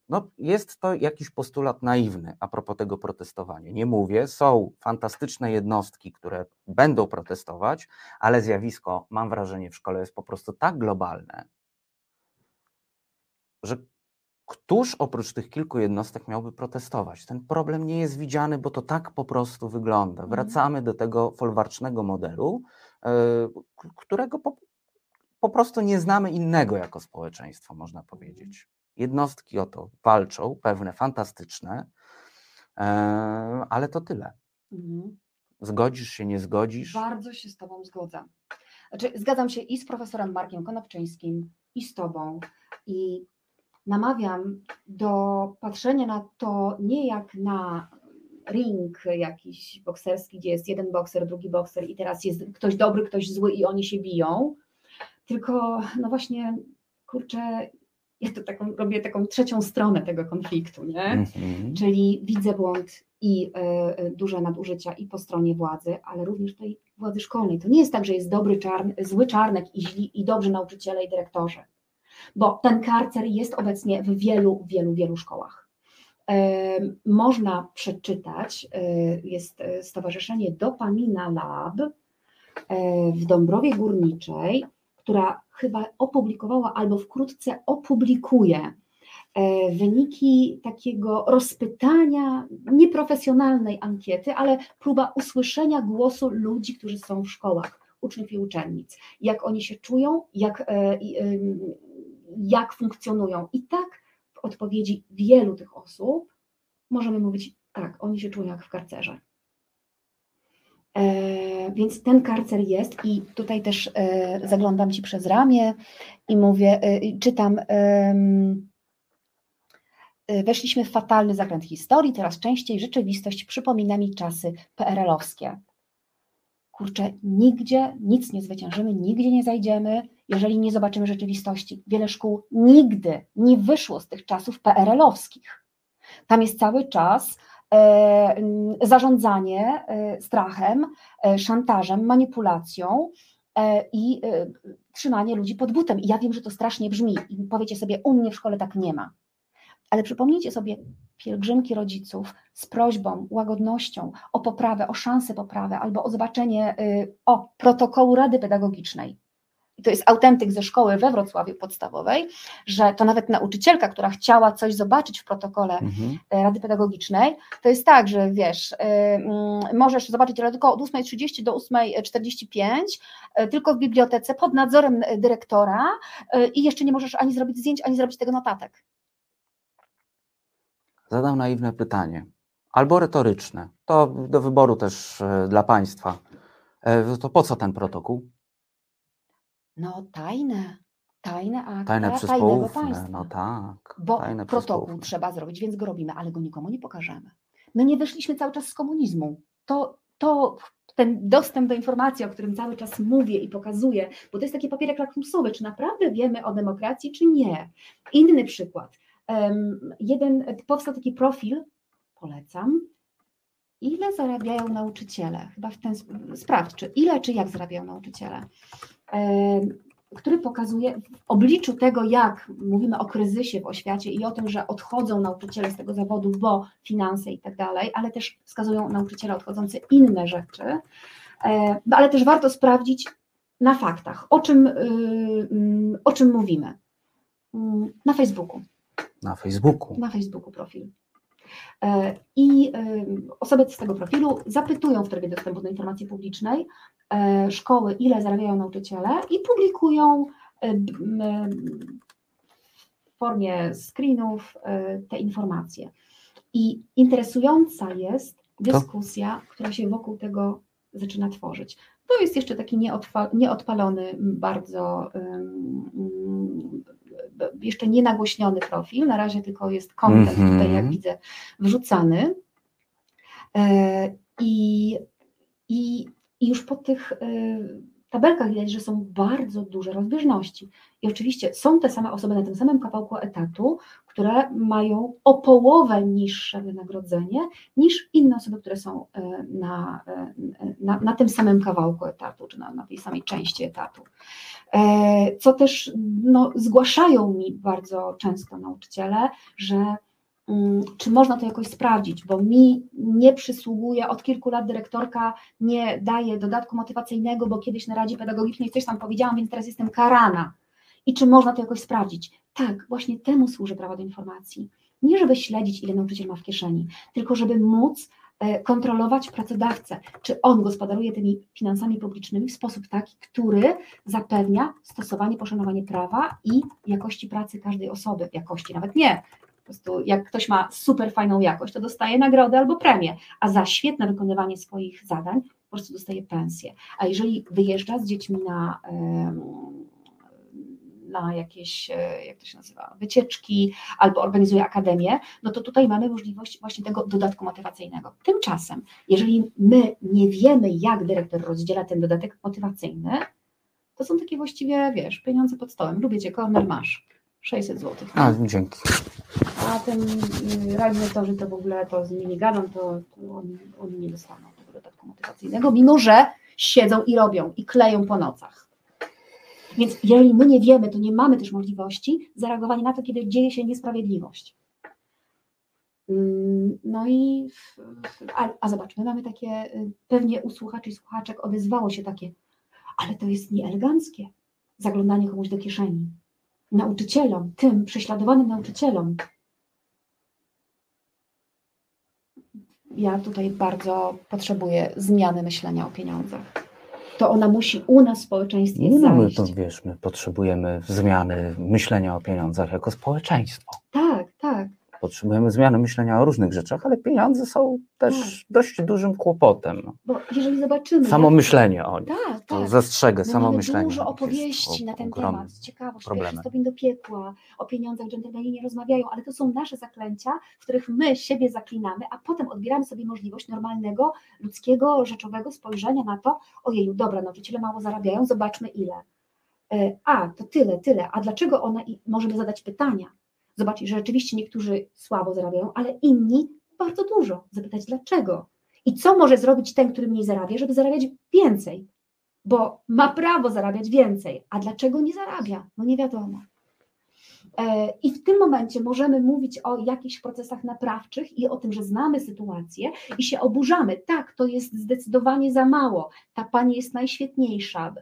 No, jest to jakiś postulat naiwny a propos tego protestowania. Nie mówię, są fantastyczne jednostki, które będą protestować, ale zjawisko, mam wrażenie, w szkole jest po prostu tak globalne, że któż oprócz tych kilku jednostek miałby protestować? Ten problem nie jest widziany, bo to tak po prostu wygląda. Mhm. Wracamy do tego folwarcznego modelu, e, którego po, po prostu nie znamy innego jako społeczeństwo, można powiedzieć. Jednostki o to walczą, pewne fantastyczne, e, ale to tyle. Mhm. Zgodzisz się, nie zgodzisz? Bardzo się z Tobą zgodzę. Znaczy, zgadzam się i z profesorem Markiem Konopczyńskim, i z Tobą. I namawiam do patrzenia na to nie jak na ring jakiś bokserski, gdzie jest jeden bokser, drugi bokser i teraz jest ktoś dobry, ktoś zły i oni się biją, tylko no właśnie, kurczę, ja to taką, robię taką trzecią stronę tego konfliktu, nie? Mhm. Czyli widzę błąd i e, duże nadużycia i po stronie władzy, ale również tej władzy szkolnej. To nie jest tak, że jest dobry czarn, zły czarnek i źli i dobrzy nauczyciele i dyrektorzy, bo ten karcer jest obecnie w wielu, wielu, wielu szkołach. E, Można przeczytać, e, jest Stowarzyszenie Dopamina Lab w Dąbrowie Górniczej, która chyba opublikowała albo wkrótce opublikuje e, wyniki takiego rozpytania, nieprofesjonalnej ankiety, ale próba usłyszenia głosu ludzi, którzy są w szkołach, uczniów i uczennic, jak oni się czują, jak, e, ym, jak funkcjonują. I tak w odpowiedzi wielu tych osób możemy mówić, tak, oni się czują jak w karcerze. Więc ten karcer jest i tutaj też e, zaglądam Ci przez ramię i mówię, e, czytam, e, weszliśmy w fatalny zakręt historii, coraz częściej rzeczywistość przypomina mi czasy PRL-owskie. Kurczę, nigdzie nic nie zwyciężymy, nigdzie nie zajdziemy, jeżeli nie zobaczymy rzeczywistości. Wiele szkół nigdy nie wyszło z tych czasów PRL-owskich. Tam jest cały czas zarządzanie e, strachem, e, szantażem, manipulacją e, i e, trzymanie ludzi pod butem. I ja wiem, że to strasznie brzmi i powiecie sobie, u mnie w szkole tak nie ma. Ale przypomnijcie sobie pielgrzymki rodziców z prośbą, łagodnością o poprawę, o szansę poprawy albo o zobaczenie y, o protokołu Rady Pedagogicznej. I to jest autentyk ze szkoły we Wrocławiu podstawowej, że to nawet nauczycielka, która chciała coś zobaczyć w protokole Mhm. e, Rady Pedagogicznej, to jest tak, że wiesz, y, możesz zobaczyć tylko od 8.30 do 8.45, e, tylko w bibliotece pod nadzorem dyrektora e, i jeszcze nie możesz ani zrobić zdjęć, ani zrobić tego notatek. Zadam naiwne pytanie, albo retoryczne. To do wyboru też dla Państwa. To po co ten protokół? No tajne, tajne akta Tajne tajnego państwa. No tak. Bo tajne protokół trzeba zrobić, więc go robimy, ale go nikomu nie pokażemy. My nie wyszliśmy cały czas z komunizmu. To, to ten dostęp do informacji, o którym cały czas mówię i pokazuję, bo to jest taki papierek lakmusowy, czy naprawdę wiemy o demokracji, czy nie. Inny przykład. Em, Jeden, powstał taki profil, polecam, ile zarabiają nauczyciele? Chyba w ten, sp- sprawdź, czy ile, czy jak zarabiają nauczyciele. Który pokazuje w obliczu tego, jak mówimy o kryzysie w oświacie i o tym, że odchodzą nauczyciele z tego zawodu, bo finanse i tak dalej, ale też wskazują nauczyciele odchodzące inne rzeczy, no ale też warto sprawdzić na faktach, o czym, y, mm, o czym mówimy. Mm, Na Facebooku Na Facebooku. na Facebooku profil. E, I em, osoby z tego profilu zapytują w trybie dostępu do informacji publicznej e, szkoły, ile zarabiają nauczyciele i publikują e, w formie screenów e, te informacje. I interesująca jest dyskusja, która się wokół tego zaczyna tworzyć. To jest jeszcze taki nieodpalony, bardzo b- jeszcze nie nagłośniony profil, na razie tylko jest content Mhm. tutaj, jak widzę, wrzucany. E, I, i, I już po tych e, tabelkach widać, że są bardzo duże rozbieżności. I oczywiście są te same osoby na tym samym kawałku etatu, które mają o połowę niższe wynagrodzenie niż inne osoby, które są e, na, e, na, na tym samym kawałku etatu, czy na, na tej samej części etatu. E, Co też no, zgłaszają mi bardzo często nauczyciele, że mm, czy można to jakoś sprawdzić, bo mi nie przysługuje, od kilku lat dyrektorka nie daje dodatku motywacyjnego, bo kiedyś na Radzie Pedagogicznej coś tam powiedziałam, więc teraz jestem karana. I czy można to jakoś sprawdzić? Tak, właśnie temu służy prawo do informacji. Nie żeby śledzić, ile nauczyciel ma w kieszeni, tylko żeby móc e, kontrolować pracodawcę, czy on gospodaruje tymi finansami publicznymi w sposób taki, który zapewnia stosowanie, poszanowanie prawa i jakości pracy każdej osoby. Jakości nawet nie. Po prostu jak ktoś ma super fajną jakość, to dostaje nagrodę albo premię, a za świetne wykonywanie swoich zadań po prostu dostaje pensję. A jeżeli wyjeżdża z dziećmi na, em, na jakieś, e, jak to się nazywa, wycieczki albo organizuje akademię, no to tutaj mamy możliwość właśnie tego dodatku motywacyjnego. Tymczasem, jeżeli my nie wiemy, jak dyrektor rozdziela ten dodatek motywacyjny, to są takie właściwie, wiesz, pieniądze pod stołem. Lubię cię, korner masz. 600 zł. A, dzięki. A ten y, realizatorzy to w ogóle to z nimi nie gadam, to, to oni, oni nie dostaną tego dodatku motywacyjnego, mimo że siedzą i robią i kleją po nocach. Więc jeżeli my nie wiemy, to nie mamy też możliwości zareagowania na to, kiedy dzieje się niesprawiedliwość. Mm, No i, a, a zobacz, my mamy takie, y, pewnie u słuchaczy i słuchaczek odezwało się takie, ale to jest nieeleganckie, zaglądanie komuś do kieszeni. Nauczycielom, tym prześladowanym nauczycielom. Ja tutaj bardzo potrzebuję zmiany myślenia o pieniądzach. To ona musi u nas w społeczeństwie No, my zajść. to wiesz, my potrzebujemy zmiany myślenia o pieniądzach jako społeczeństwo. Tak, tak. Potrzebujemy zmiany myślenia o różnych rzeczach, ale pieniądze są też dość dużym kłopotem. Bo jeżeli zobaczymy. Samo myślenie o nich. Tak, To tak. zastrzegę, My samo mamy myślenie. dużo opowieści na ten temat. Ciekawość, pierwszy stopień do piekła, o pieniądzach dżentelmeni nie rozmawiają, ale to są nasze zaklęcia, w których my siebie zaklinamy, a potem odbieramy sobie możliwość normalnego, ludzkiego, rzeczowego spojrzenia na to, ojeju, dobra, nauczyciele mało zarabiają, zobaczmy ile. E, A, to tyle, tyle. A dlaczego one? I możemy zadać pytania. Zobaczyć, że rzeczywiście niektórzy słabo zarabiają, ale inni bardzo dużo. Zapytać dlaczego. I co może zrobić ten, który mniej zarabia, żeby zarabiać więcej? Bo ma prawo zarabiać więcej. A dlaczego nie zarabia? No nie wiadomo. E, I w tym momencie możemy mówić o jakichś procesach naprawczych i o tym, że znamy sytuację i się oburzamy. Tak, to jest zdecydowanie za mało. Ta pani jest najświetniejsza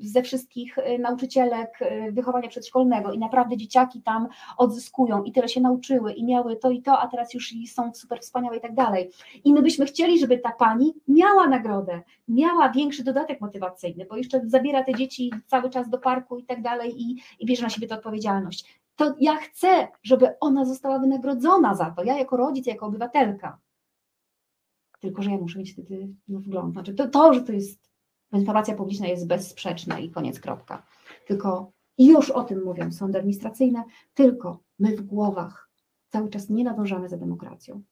ze wszystkich e, nauczycielek wychowania przedszkolnego i naprawdę dzieciaki tam odzyskują i tyle się nauczyły i miały to i to, a teraz już są super wspaniałe i tak dalej. I my byśmy chcieli, żeby ta pani miała nagrodę, miała większy dodatek motywacyjny, bo jeszcze zabiera te dzieci cały czas do parku i tak dalej i, i bierze na siebie tę odpowiedzialność. To ja chcę, żeby ona została wynagrodzona za to, ja jako rodzic, jako obywatelka. Tylko, że ja muszę mieć wtedy no, wgląd. Znaczy, to, to, że to jest, informacja publiczna jest bezsprzeczna i koniec, kropka. Tylko i już o tym mówią sądy administracyjne, tylko my w głowach cały czas nie nadążamy za demokracją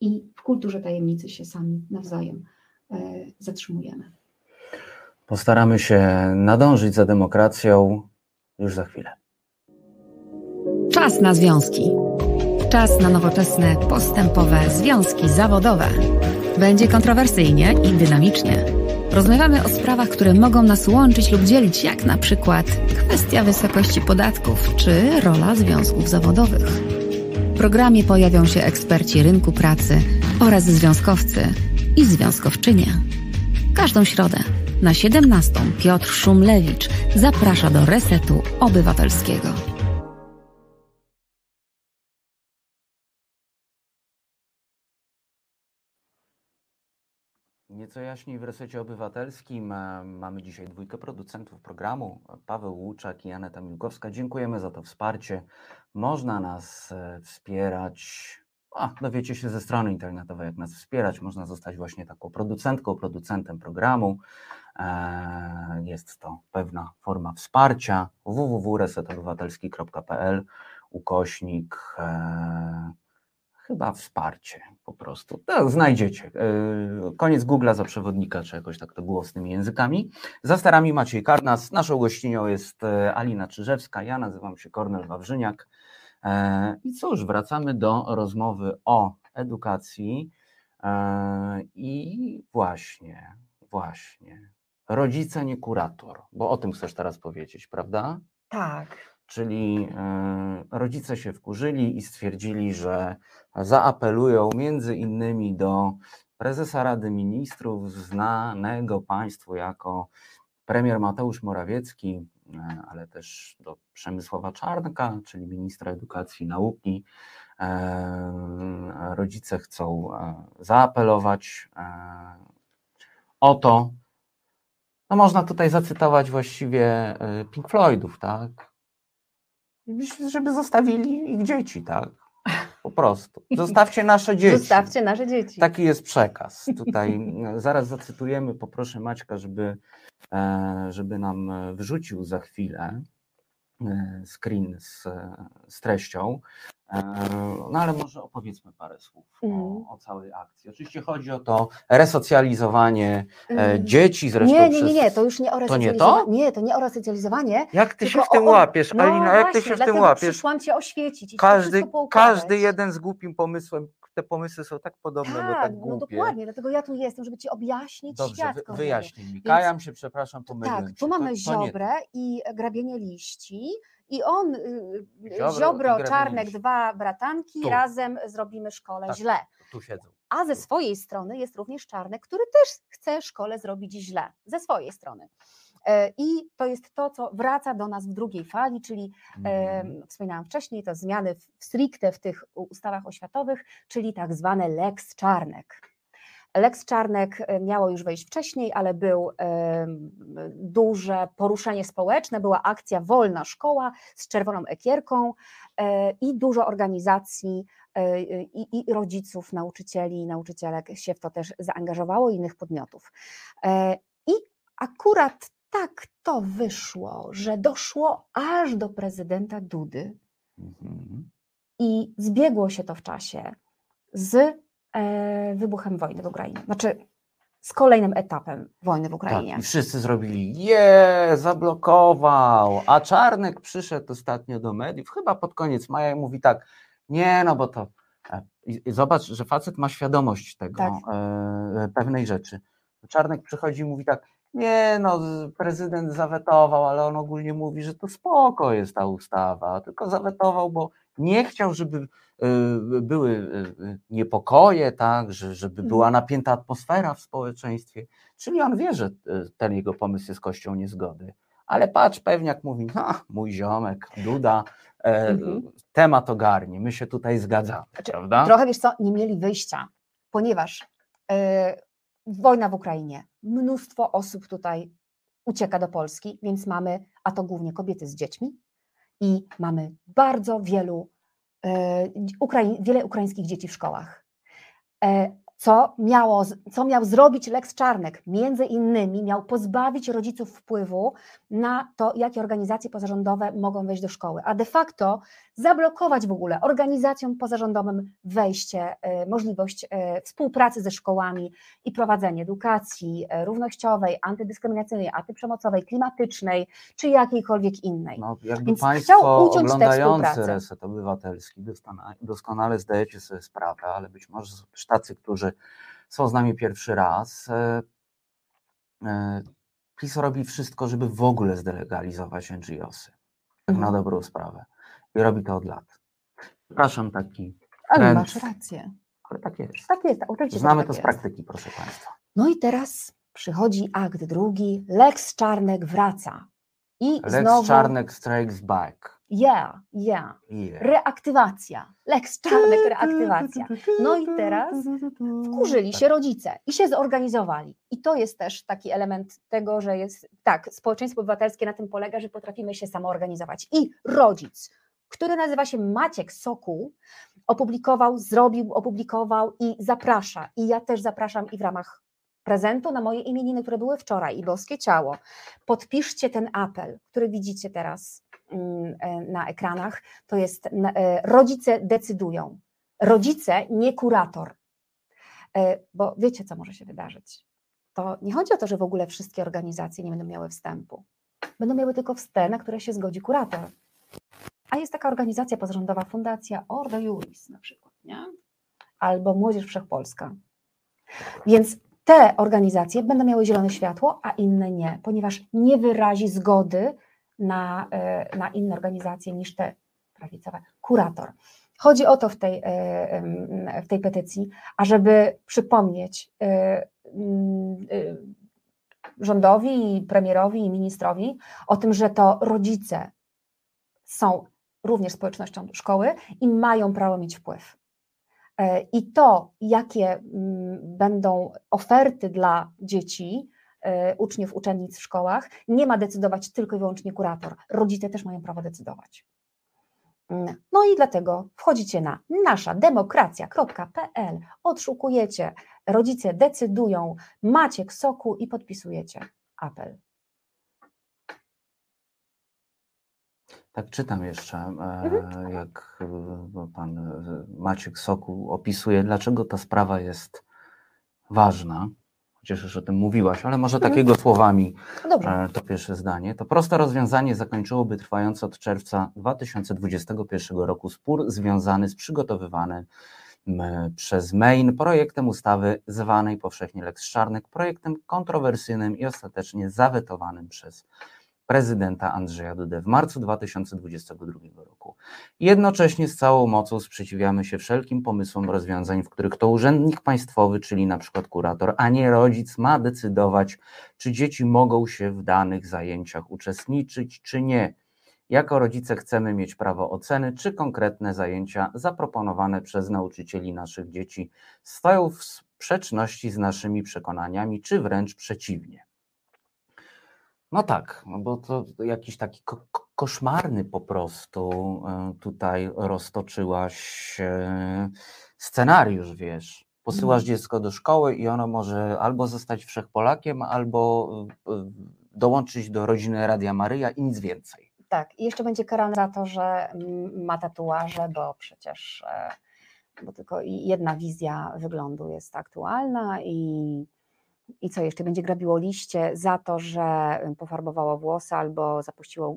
i w kulturze tajemnicy się sami nawzajem e, zatrzymujemy. Postaramy się nadążyć za demokracją już za chwilę. Czas na związki. Czas na nowoczesne, postępowe związki zawodowe. Będzie kontrowersyjnie i dynamicznie. Rozmawiamy o sprawach, które mogą nas łączyć lub dzielić, jak na przykład kwestia wysokości podatków czy rola związków zawodowych. W programie pojawią się eksperci rynku pracy oraz związkowcy i związkowczynie. Każdą środę na 17 Piotr Szumlewicz zaprasza do Resetu Obywatelskiego. Nieco jaśniej w resecie obywatelskim e, mamy dzisiaj dwójkę producentów programu, Paweł Łuczak i Aneta Miłkowska. Dziękujemy za to wsparcie. Można nas e, wspierać, a, dowiecie się ze strony internetowej, jak nas wspierać. Można zostać właśnie taką producentką, producentem programu. E, Jest to pewna forma wsparcia. www.resetobywatelski.pl ukośnik chyba wsparcie po prostu. To znajdziecie. Yy, Koniec Google'a za przewodnika, czy jakoś tak to było z tymi językami. Za starami Maciej Karnas. Naszą gościnią jest e, Alina Czyżewska. Ja nazywam się Kornel Wawrzyniak. E, I cóż, wracamy do rozmowy o edukacji. E, I właśnie, właśnie. Rodzice, nie kurator, bo o tym chcesz teraz powiedzieć, prawda? Tak. Czyli e, rodzice się wkurzyli i stwierdzili, że zaapelują między innymi do prezesa Rady Ministrów, znanego Państwu jako premier Mateusz Morawiecki, e, ale też do Przemysława Czarnka, czyli ministra edukacji i nauki. E, Rodzice chcą zaapelować o to. No można tutaj zacytować właściwie Pink Floydów, tak? Żeby zostawili ich dzieci, tak? Po prostu. Zostawcie nasze dzieci. Zostawcie nasze dzieci. Taki jest przekaz. Tutaj e, zaraz zacytujemy, poproszę Maćka, żeby, e, żeby nam e, wrzucił za chwilę screen z, z treścią. E, No ale może opowiedzmy parę słów Mhm. o, o całej akcji. Oczywiście chodzi o to resocjalizowanie Mm. dzieci zresztą Nie, nie, nie, nie, to już nie o To nie resocjalizowanie. to? Nie, to nie o resocjalizowanie. Jak ty się w tym o- łapiesz, no Alina? Jak ty właśnie, się w tym łapiesz? Przyszłam cię oświecić Każdy, każdy jeden z głupim pomysłem, te pomysły są tak podobne, bo Tak, tak no głupie. dokładnie, dlatego ja tu jestem, żeby ci objaśnić Dobrze, kochany. wyjaśnij mi. Więc- Kajam się, przepraszam, pomyliłem Tak, tu mamy to, to nie ziobrę i grabienie liści i on, y, Ziobro i ziobro, grabienie czarnek, dwa bratanki, Tu. razem zrobimy szkole Tak. źle. Tu siedzą. A ze swojej strony jest również czarnek, który też chce szkole zrobić źle. Ze swojej strony. E, I to jest to, co wraca do nas w drugiej fali, czyli Mhm. Em, wspominałam wcześniej, to zmiany w, stricte w tych ustawach oświatowych, czyli tak zwane Lex Czarnek. Lex Czarnek e, miało już wejść wcześniej, ale był em, duże poruszenie społeczne, była akcja Wolna Szkoła z czerwoną ekierką e, i dużo organizacji e, i, i rodziców, nauczycieli, nauczycielek się w to też zaangażowało, i innych podmiotów. E, I akurat tak to wyszło, że doszło aż do prezydenta Dudy Mhm. i zbiegło się to w czasie z e, wybuchem wojny w Ukrainie. Znaczy z kolejnym etapem wojny w Ukrainie. Tak, i wszyscy zrobili, je, zablokował, a Czarnek przyszedł ostatnio do mediów, chyba pod koniec maja i mówi tak, nie, no bo to, e, i, i zobacz, że facet ma świadomość tego, Tak. e, pewnej rzeczy. Czarnek przychodzi i mówi tak, nie, no prezydent zawetował, ale on ogólnie mówi, że to spoko jest ta ustawa, tylko zawetował, bo nie chciał, żeby e, były e, niepokoje, tak, że, żeby była napięta atmosfera w społeczeństwie. Czyli on wie, że ten jego pomysł jest kością niezgody. Ale patrz, pewniak mówi, ha, mój ziomek, Duda, e, Mhm. temat ogarnie, my się tutaj zgadzamy, Znaczy, prawda? Trochę wiesz co, nie mieli wyjścia, ponieważ e, wojna w Ukrainie, mnóstwo osób tutaj ucieka do Polski, więc mamy, a to głównie kobiety z dziećmi, i mamy bardzo wielu, e, wiele ukraińskich dzieci w szkołach. Co, miało, co miał zrobić Lex Czarnek? Między innymi miał pozbawić rodziców wpływu na to, jakie organizacje pozarządowe mogą wejść do szkoły, a de facto zablokować w ogóle organizacjom pozarządowym wejście, e, możliwość e, współpracy ze szkołami i prowadzenie edukacji e, równościowej, antydyskryminacyjnej, antyprzemocowej, klimatycznej czy jakiejkolwiek innej. No, jakby Więc Państwo chciał uciąć oglądający. Reset Obywatelski doskonale, doskonale zdajecie sobie sprawę, ale być może tacy, którzy są z nami pierwszy raz. e, e, PiS robi wszystko, żeby w ogóle zdelegalizować NGOsy. Tak na Mhm. dobrą sprawę. I robi to od lat. Przepraszam, taki Ale masz rację. ale tak jest. Tak jest, oczywiście. Znamy tak to z jest. praktyki, proszę Państwa. No i teraz przychodzi akt drugi, Lex Czarnek wraca. I Lex znowu, Czarnek strikes back. Yeah, yeah, Yeah. reaktywacja. Lex Czarnek, reaktywacja. No i teraz Wkurzyli się rodzice i się zorganizowali. I to jest też taki element tego, że jest, tak, społeczeństwo obywatelskie na tym polega, że potrafimy się samoorganizować. I rodzic, który nazywa się Maciek Sokół, opublikował, zrobił, opublikował i zaprasza. I ja też zapraszam i w ramach prezentu na moje imieniny, które były wczoraj i boskie ciało. Podpiszcie ten apel, który widzicie teraz na ekranach. To jest e, rodzice decydują. Rodzice, nie kurator. E, Bo wiecie, co może się wydarzyć. To nie chodzi o to, że w ogóle wszystkie organizacje nie będą miały wstępu. Będą miały tylko wstęp, na które się zgodzi kurator. A jest taka organizacja pozarządowa, Fundacja Ordo Juris na przykład, nie? albo Młodzież Wszechpolska. Więc te organizacje będą miały zielone światło, a inne nie, ponieważ nie wyrazi zgody na, e, na inne organizacje niż te prawicowe. Kurator. Chodzi o to w tej, e, w tej petycji, ażeby przypomnieć e, mm, rządowi, premierowi, i ministrowi o tym, że to rodzice są również społecznością szkoły i mają prawo mieć wpływ. I to, jakie mm, będą oferty dla dzieci, uczniów, uczennic w szkołach, nie ma decydować tylko i wyłącznie kurator. Rodzice też mają prawo decydować. Mm, No i dlatego wchodzicie na naszademokracja.pl, odszukujecie, rodzice decydują, Maciek Soku i podpisujecie apel. Tak czytam jeszcze, e, Mhm. jak e, pan e, Maciek Soku opisuje, dlaczego ta sprawa jest ważna. Chociaż już o tym mówiłaś, ale może Mhm. takiego słowami No Dobrze. E, To pierwsze zdanie. To proste rozwiązanie zakończyłoby trwający od czerwca 2021 roku spór związany z przygotowywanym przez Main projektem ustawy zwanej powszechnie Lex Czarnek, projektem kontrowersyjnym i ostatecznie zawetowanym przez prezydenta Andrzeja Dudę w marcu 2022 roku. Jednocześnie z całą mocą sprzeciwiamy się wszelkim pomysłom rozwiązań, w których to urzędnik państwowy, czyli na przykład kurator, a nie rodzic, ma decydować, czy dzieci mogą się w danych zajęciach uczestniczyć, czy nie. Jako rodzice chcemy mieć prawo oceny, czy konkretne zajęcia zaproponowane przez nauczycieli naszych dzieci stoją w sprzeczności z naszymi przekonaniami, czy wręcz przeciwnie. No tak, no bo to jakiś taki ko- ko- koszmarny po prostu e, tutaj roztoczyłaś e, scenariusz, wiesz. Posyłasz dziecko do szkoły i ono może albo zostać wszechpolakiem, albo e, dołączyć do rodziny Radia Maryja i nic więcej. Tak, i jeszcze będzie karany za to, że mm, ma tatuaże, bo przecież bo tylko jedna wizja wyglądu jest aktualna i, i co jeszcze będzie grabiło liście za to, że pofarbowało włosy albo zapuściło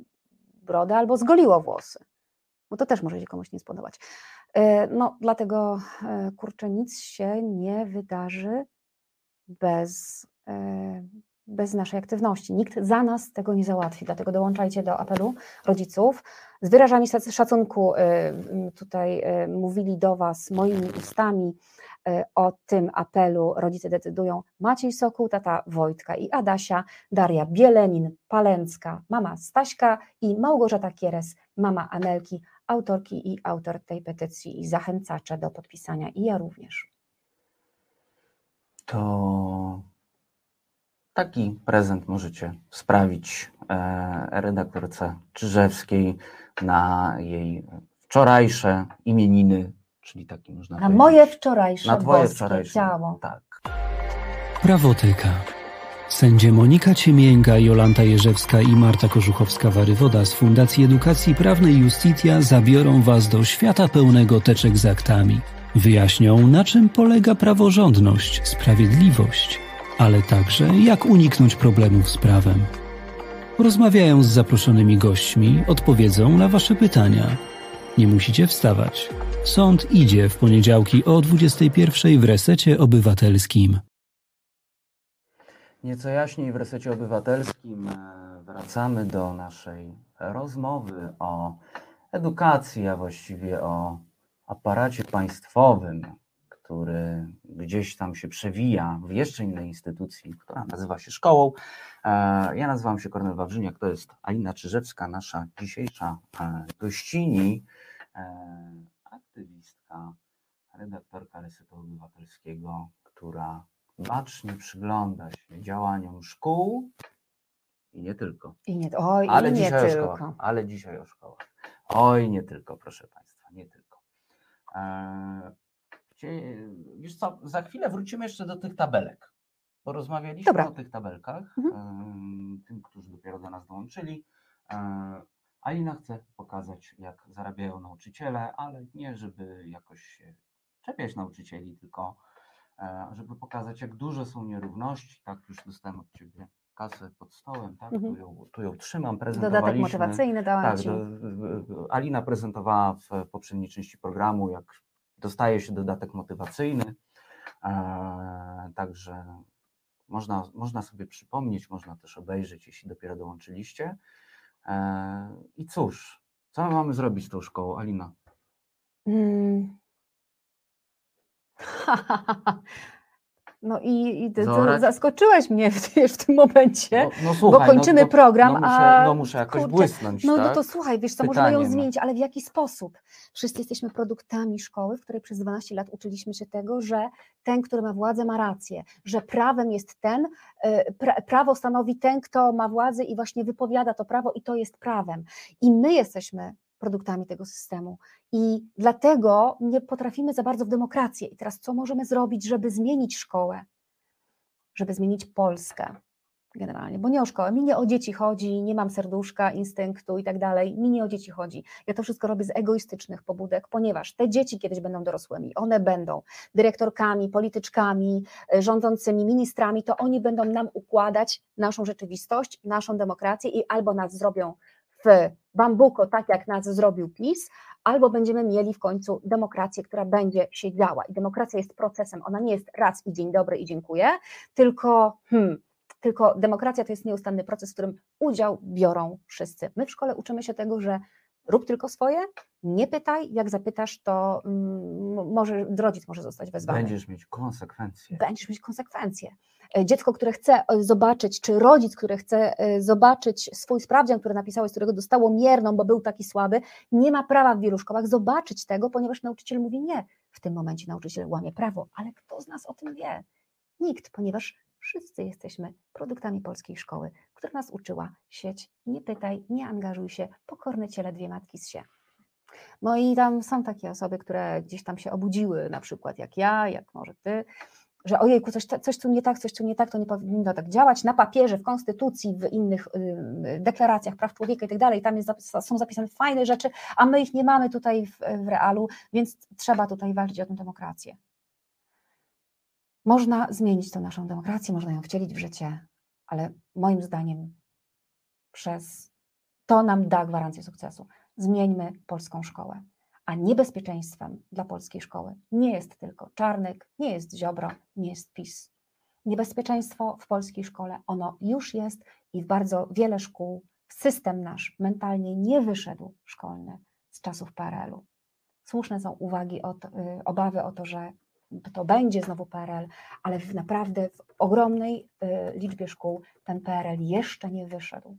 brodę, albo zgoliło włosy. Bo to też może się komuś nie spodobać. E, No, dlatego e, kurczę, nic się nie wydarzy bez, e, bez naszej aktywności. Nikt za nas tego nie załatwi, dlatego dołączajcie do apelu rodziców. Z wyrażami szacunku tutaj mówili do Was moimi ustami o tym apelu Rodzice decydują Maciej Sokół, tata Wojtka i Adasia, Daria Bielenin, Palencka, mama Staśka i Małgorzata Kieres, mama Amelki, autorki i autor tej petycji i zachęcacze do podpisania i ja również. To taki prezent możecie sprawić e, redaktorce Czyżewskiej na jej wczorajsze imieniny, czyli taki można Na moje wczorajsze na twoje wczorajsze ciało. Tak. Prawoteka. Sędzie Monika Ciemięga, Jolanta Jerzewska i Marta Korzuchowska-Warywoda z Fundacji Edukacji Prawnej Justitia zabiorą Was do świata pełnego teczek z aktami. Wyjaśnią, na czym polega praworządność, sprawiedliwość, ale także jak uniknąć problemów z prawem. Rozmawiają z zaproszonymi gośćmi, odpowiedzą na Wasze pytania. Nie musicie wstawać. Sąd idzie w poniedziałki o 21 w resecie obywatelskim. Nieco jaśniej w resecie obywatelskim e, wracamy do naszej rozmowy o edukacji, a właściwie o aparacie państwowym, który gdzieś tam się przewija w jeszcze innej instytucji, która nazywa się szkołą. E, Ja nazywam się Kornel Wawrzyniak, to jest Alina Czyżewska, nasza dzisiejsza e, gościni, aktywistka, redaktorka Resetu Obywatelskiego, która bacznie przygląda się działaniom szkół i nie tylko. I nie, oj, Ale i nie tylko. szkołach. Ale dzisiaj o szkołach. Oj, nie tylko, proszę Państwa, nie tylko. Cie- wiesz co, za chwilę wrócimy jeszcze do tych tabelek. Porozmawialiśmy Dobra. o tych tabelkach, Mhm. em, tym, którzy dopiero do nas dołączyli. Alina chce pokazać, jak zarabiają nauczyciele, ale nie żeby jakoś się czepiać nauczycieli, tylko e, żeby pokazać, jak duże są nierówności. Tak, już dostałem od Ciebie kasę pod stołem, tak? Mhm. Tu, ją, tu ją trzymam, Dodatek prezentowaliśmy. motywacyjny dałam Tak, Ci. do- Alina prezentowała w poprzedniej części programu, jak dostaje się dodatek motywacyjny. E, także można, można sobie przypomnieć, można też obejrzeć, jeśli dopiero dołączyliście. E, I cóż, co my mamy zrobić z tą szkołą, Alina? Mm. No i, i ty, to Zorać? zaskoczyłeś mnie w, w tym momencie. No, no słuchaj, kończymy no, to- program, no muszę, a No muszę jakoś kurczę, błysnąć, No, tak? no to słuchaj, wiesz co, możemy ją Pytanie, no. zmienić, ale w jaki sposób? Wszyscy jesteśmy produktami szkoły, w której przez 12 lat uczyliśmy się tego, że ten, który ma władzę, ma rację, że prawem jest ten, e, pra, prawo stanowi ten, kto ma władzę i właśnie wypowiada to prawo i to jest prawem. I my jesteśmy produktami tego systemu. I dlatego nie potrafimy za bardzo w demokrację. I teraz co możemy zrobić, żeby zmienić szkołę? Żeby zmienić Polskę generalnie, bo nie o szkołę, mi nie o dzieci chodzi, nie mam serduszka, instynktu i tak dalej, mi nie o dzieci chodzi. Ja to wszystko robię z egoistycznych pobudek, ponieważ te dzieci kiedyś będą dorosłymi, one będą dyrektorkami, polityczkami, e, rządzącymi, ministrami, to oni będą nam układać naszą rzeczywistość, naszą demokrację i albo nas zrobią w bambuko, tak jak nas zrobił PiS, albo będziemy mieli w końcu demokrację, która będzie się działa. I demokracja jest procesem, ona nie jest raz i dzień dobry i dziękuję, tylko hmm, tylko demokracja to jest nieustanny proces, w którym udział biorą wszyscy. My w szkole uczymy się tego, że rób tylko swoje, nie pytaj, jak zapytasz, to mm, może rodzic może zostać wezwany. Będziesz mieć konsekwencje. Będziesz mieć konsekwencje. E, Dziecko, które chce e, zobaczyć, czy rodzic, który chce e, zobaczyć swój sprawdzian, który napisałeś, z którego dostało mierną, bo był taki słaby, nie ma prawa w wielu szkołach zobaczyć tego, ponieważ nauczyciel mówi nie. W tym momencie nauczyciel łamie prawo, ale kto z nas o tym wie? Nikt, ponieważ wszyscy jesteśmy produktami polskiej szkoły, która nas uczyła sieć, nie pytaj, nie angażuj się, pokorne ciele dwie matki z się. No i tam są takie osoby, które gdzieś tam się obudziły, na przykład jak ja, jak może ty, że ojejku, coś, coś tu nie tak, coś tu nie tak, to nie powinno tak działać. Na papierze, w konstytucji, w innych deklaracjach praw człowieka i tak dalej, tam jest, są zapisane fajne rzeczy, a my ich nie mamy tutaj w, w realu, więc trzeba tutaj walczyć o tę demokrację. Można zmienić tę naszą demokrację, można ją wcielić w życie, ale moim zdaniem przez to nam da gwarancję sukcesu. Zmieńmy polską szkołę. A niebezpieczeństwem dla polskiej szkoły nie jest tylko Czarnek, nie jest Ziobro, nie jest PiS. Niebezpieczeństwo w polskiej szkole, ono już jest i w bardzo wiele szkół system nasz mentalnie nie wyszedł szkolny z czasów PRL-u. Słuszne są uwagi, o to, y, obawy o to, że to będzie znowu PRL, ale naprawdę w ogromnej y, liczbie szkół ten PRL jeszcze nie wyszedł.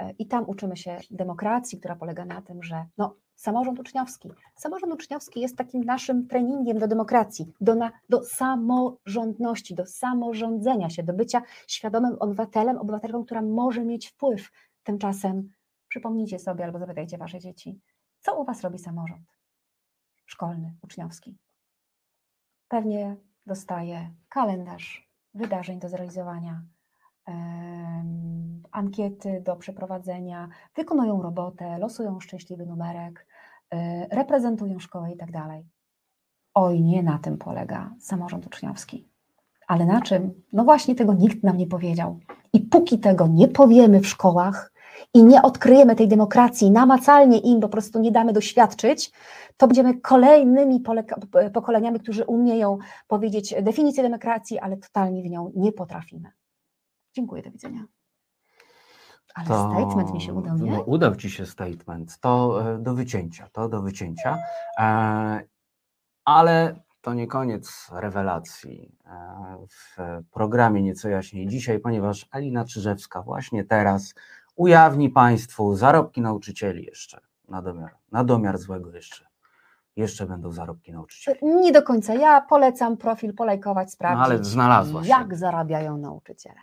E, I tam uczymy się demokracji, która polega na tym, że no, samorząd uczniowski. Samorząd uczniowski jest takim naszym treningiem do demokracji, do, na, do samorządności, do samorządzenia się, do bycia świadomym obywatelem, obywatelką, która może mieć wpływ. Tymczasem przypomnijcie sobie albo zapytajcie wasze dzieci, co u was robi samorząd szkolny, uczniowski. Pewnie dostaje kalendarz wydarzeń do zrealizowania, ankiety do przeprowadzenia, wykonują robotę, losują szczęśliwy numerek, e, reprezentują szkołę i tak dalej. Oj, nie na tym polega samorząd uczniowski. Ale na czym? No właśnie tego nikt nam nie powiedział. I póki tego nie powiemy w szkołach i nie odkryjemy tej demokracji, namacalnie im po prostu nie damy doświadczyć, to będziemy kolejnymi pokoleniami, którzy umieją powiedzieć definicję demokracji, ale totalnie w nią nie potrafimy. Dziękuję, do widzenia. Ale statement mi się udał, nie? No, udał ci się statement. To e, do wycięcia, to do wycięcia. E, ale to nie koniec rewelacji e, w programie Nieco jaśniej dzisiaj, ponieważ Alina Czyżewska właśnie teraz ujawni Państwu zarobki nauczycieli jeszcze. Na domiar, na domiar złego jeszcze. Jeszcze będą zarobki nauczycieli. Nie do końca. Ja polecam profil polajkować, sprawdzić, No, ale znalazła się. jak zarabiają nauczyciele.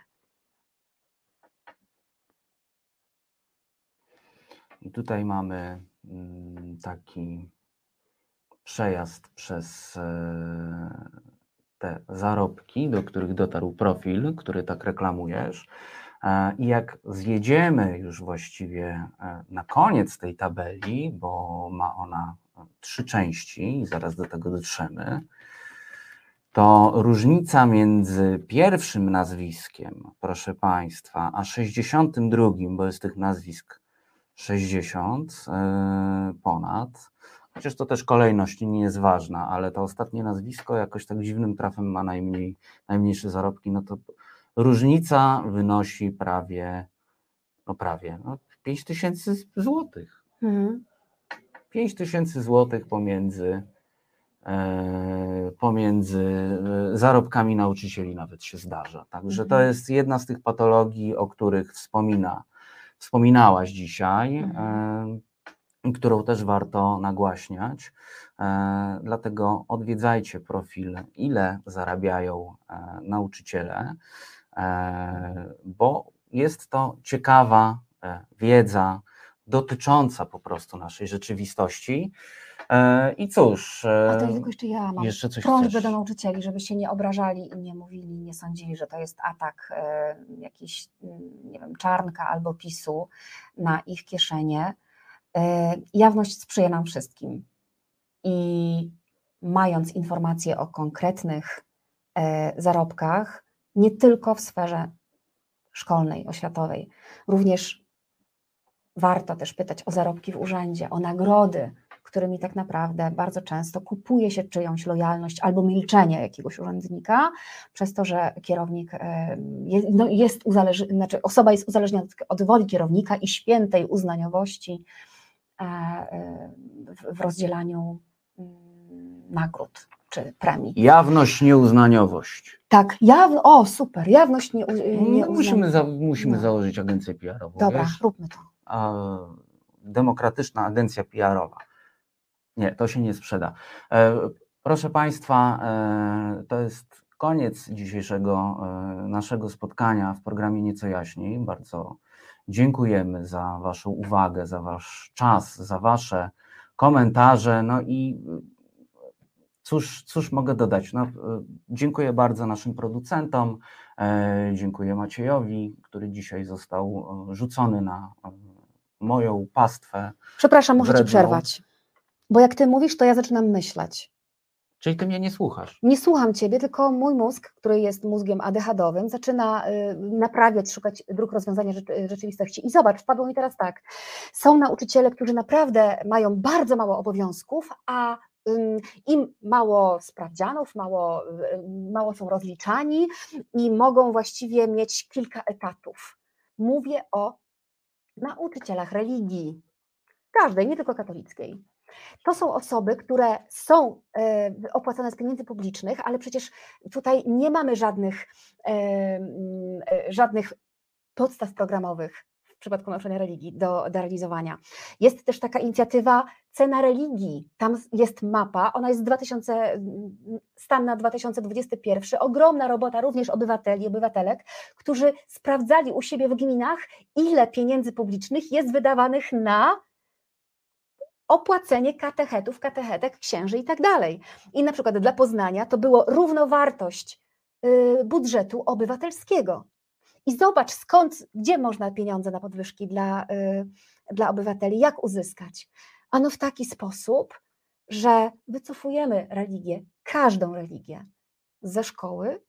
I tutaj mamy mm, taki przejazd przez e, te zarobki, do których dotarł profil, który tak reklamujesz. E, I jak zjedziemy już właściwie e, na koniec tej tabeli, bo ma ona trzy części i zaraz do tego dotrzemy, to różnica między pierwszym nazwiskiem, proszę Państwa, a 62, bo jest tych nazwisk 60 e, ponad, chociaż to też kolejność nie jest ważna, ale to ostatnie nazwisko jakoś tak dziwnym trafem ma najmniej, najmniejsze zarobki, no to różnica wynosi prawie, no prawie, no 5 tysięcy złotych. Mhm. 5 tysięcy złotych pomiędzy e, pomiędzy e, zarobkami nauczycieli nawet się zdarza. Także to Mhm. jest jedna z tych patologii, o których wspomina, wspominałaś dzisiaj, Mhm. którą też warto nagłaśniać. E, Dlatego odwiedzajcie profil, ile zarabiają e, nauczyciele, e, bo jest to ciekawa wiedza dotycząca po prostu naszej rzeczywistości. E, I cóż, A to e, tylko jeszcze ja mam jeszcze coś prośbę chcesz? do nauczycieli, żeby się nie obrażali i nie mówili, nie sądzili, że to jest atak e, jakiś, mm, nie wiem, czarnka albo PiSu na ich kieszenie. E, jawność sprzyja nam wszystkim. I mając informacje o konkretnych e, zarobkach, nie tylko w sferze szkolnej, oświatowej, również warto też pytać o zarobki w urzędzie, o nagrody, którymi tak naprawdę bardzo często kupuje się czyjąś lojalność albo milczenie jakiegoś urzędnika, przez to, że kierownik e, je- no jest uzależniony, znaczy osoba jest uzależniona od woli kierownika i świętej uznaniowości e, e, w- rozdzielaniu mm, nagród czy premii. Jawność, nieuznaniowość. Tak, jawno, o super, jawność nie, nie No, musimy za, musimy No. założyć agencję PR-ową. Dobra, wiesz? róbmy to. a, demokratyczna agencja PR-owa. Nie, to się nie sprzeda. E, Proszę Państwa, e, to jest koniec dzisiejszego e, naszego spotkania w programie Nieco Jaśniej. Bardzo dziękujemy za Waszą uwagę, za Wasz czas, za Wasze komentarze. No i cóż, cóż mogę dodać? No, dziękuję bardzo naszym producentom. Dziękuję Maciejowi, który dzisiaj został rzucony na moją pastwę. Przepraszam, muszę ci przerwać. Bo jak ty mówisz, to ja zaczynam myśleć. Czyli ty mnie nie słuchasz. Nie słucham ciebie, tylko mój mózg, który jest mózgiem ADHD-owym, zaczyna y, naprawiać, szukać dróg rozwiązania rzeczy- rzeczywistości. I zobacz, wpadło mi teraz tak. Są nauczyciele, którzy naprawdę mają bardzo mało obowiązków, a im mało sprawdzianów, mało, y, mało są rozliczani i mogą właściwie mieć kilka etatów. Mówię o nauczycielach religii. Każdej, nie tylko katolickiej. To są osoby, które są e, opłacane z pieniędzy publicznych, ale przecież tutaj nie mamy żadnych, e, e, żadnych podstaw programowych w przypadku nauczania religii do, do realizowania. Jest też taka inicjatywa Cena Religii. Tam jest mapa, ona jest z 2000, mm, stan na 2021. Ogromna robota również obywateli, obywatelek, którzy sprawdzali u siebie w gminach, ile pieniędzy publicznych jest wydawanych na opłacenie katechetów, katechetek, księży i tak dalej. I na przykład dla Poznania to było równowartość y, budżetu obywatelskiego. I zobacz skąd, gdzie można pieniądze na podwyżki dla, y, dla obywateli, jak uzyskać. Ano w taki sposób, że wycofujemy religię, każdą religię ze szkoły,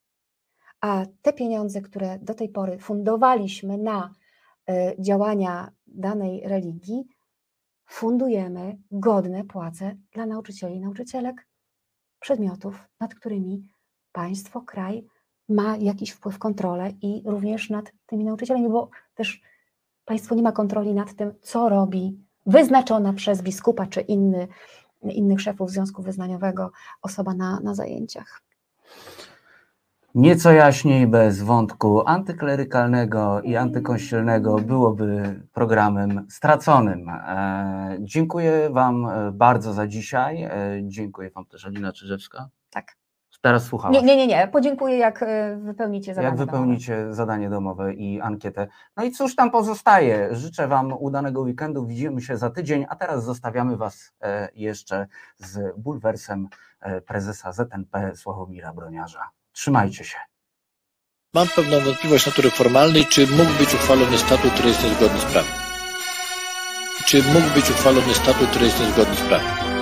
a te pieniądze, które do tej pory fundowaliśmy na y, działania danej religii, fundujemy godne płace dla nauczycieli i nauczycielek przedmiotów, nad którymi państwo, kraj ma jakiś wpływ, kontrolę i również nad tymi nauczycielami, bo też państwo nie ma kontroli nad tym, co robi wyznaczona przez biskupa czy inny, innych szefów związku wyznaniowego osoba na, na zajęciach. Nieco jaśniej bez wątku antyklerykalnego i antykościelnego byłoby programem straconym. E, dziękuję Wam e, bardzo za dzisiaj. E, dziękuję Wam też Alina Czyżewska. Tak. Teraz słucham. Nie, nie, nie, nie. Podziękuję, jak wypełnicie zadanie. Jak domowe. wypełnicie zadanie domowe i ankietę. No i cóż tam pozostaje? Życzę Wam udanego weekendu. Widzimy się za tydzień, a teraz zostawiamy Was jeszcze z bulwersem prezesa ZNP Sławomira Broniarza. Trzymajcie się. Mam pewną wątpliwość natury formalnej, czy mógł być uchwalony statut, który jest niezgodny z prawem. Czy mógł być uchwalony statut, który jest niezgodny z prawem.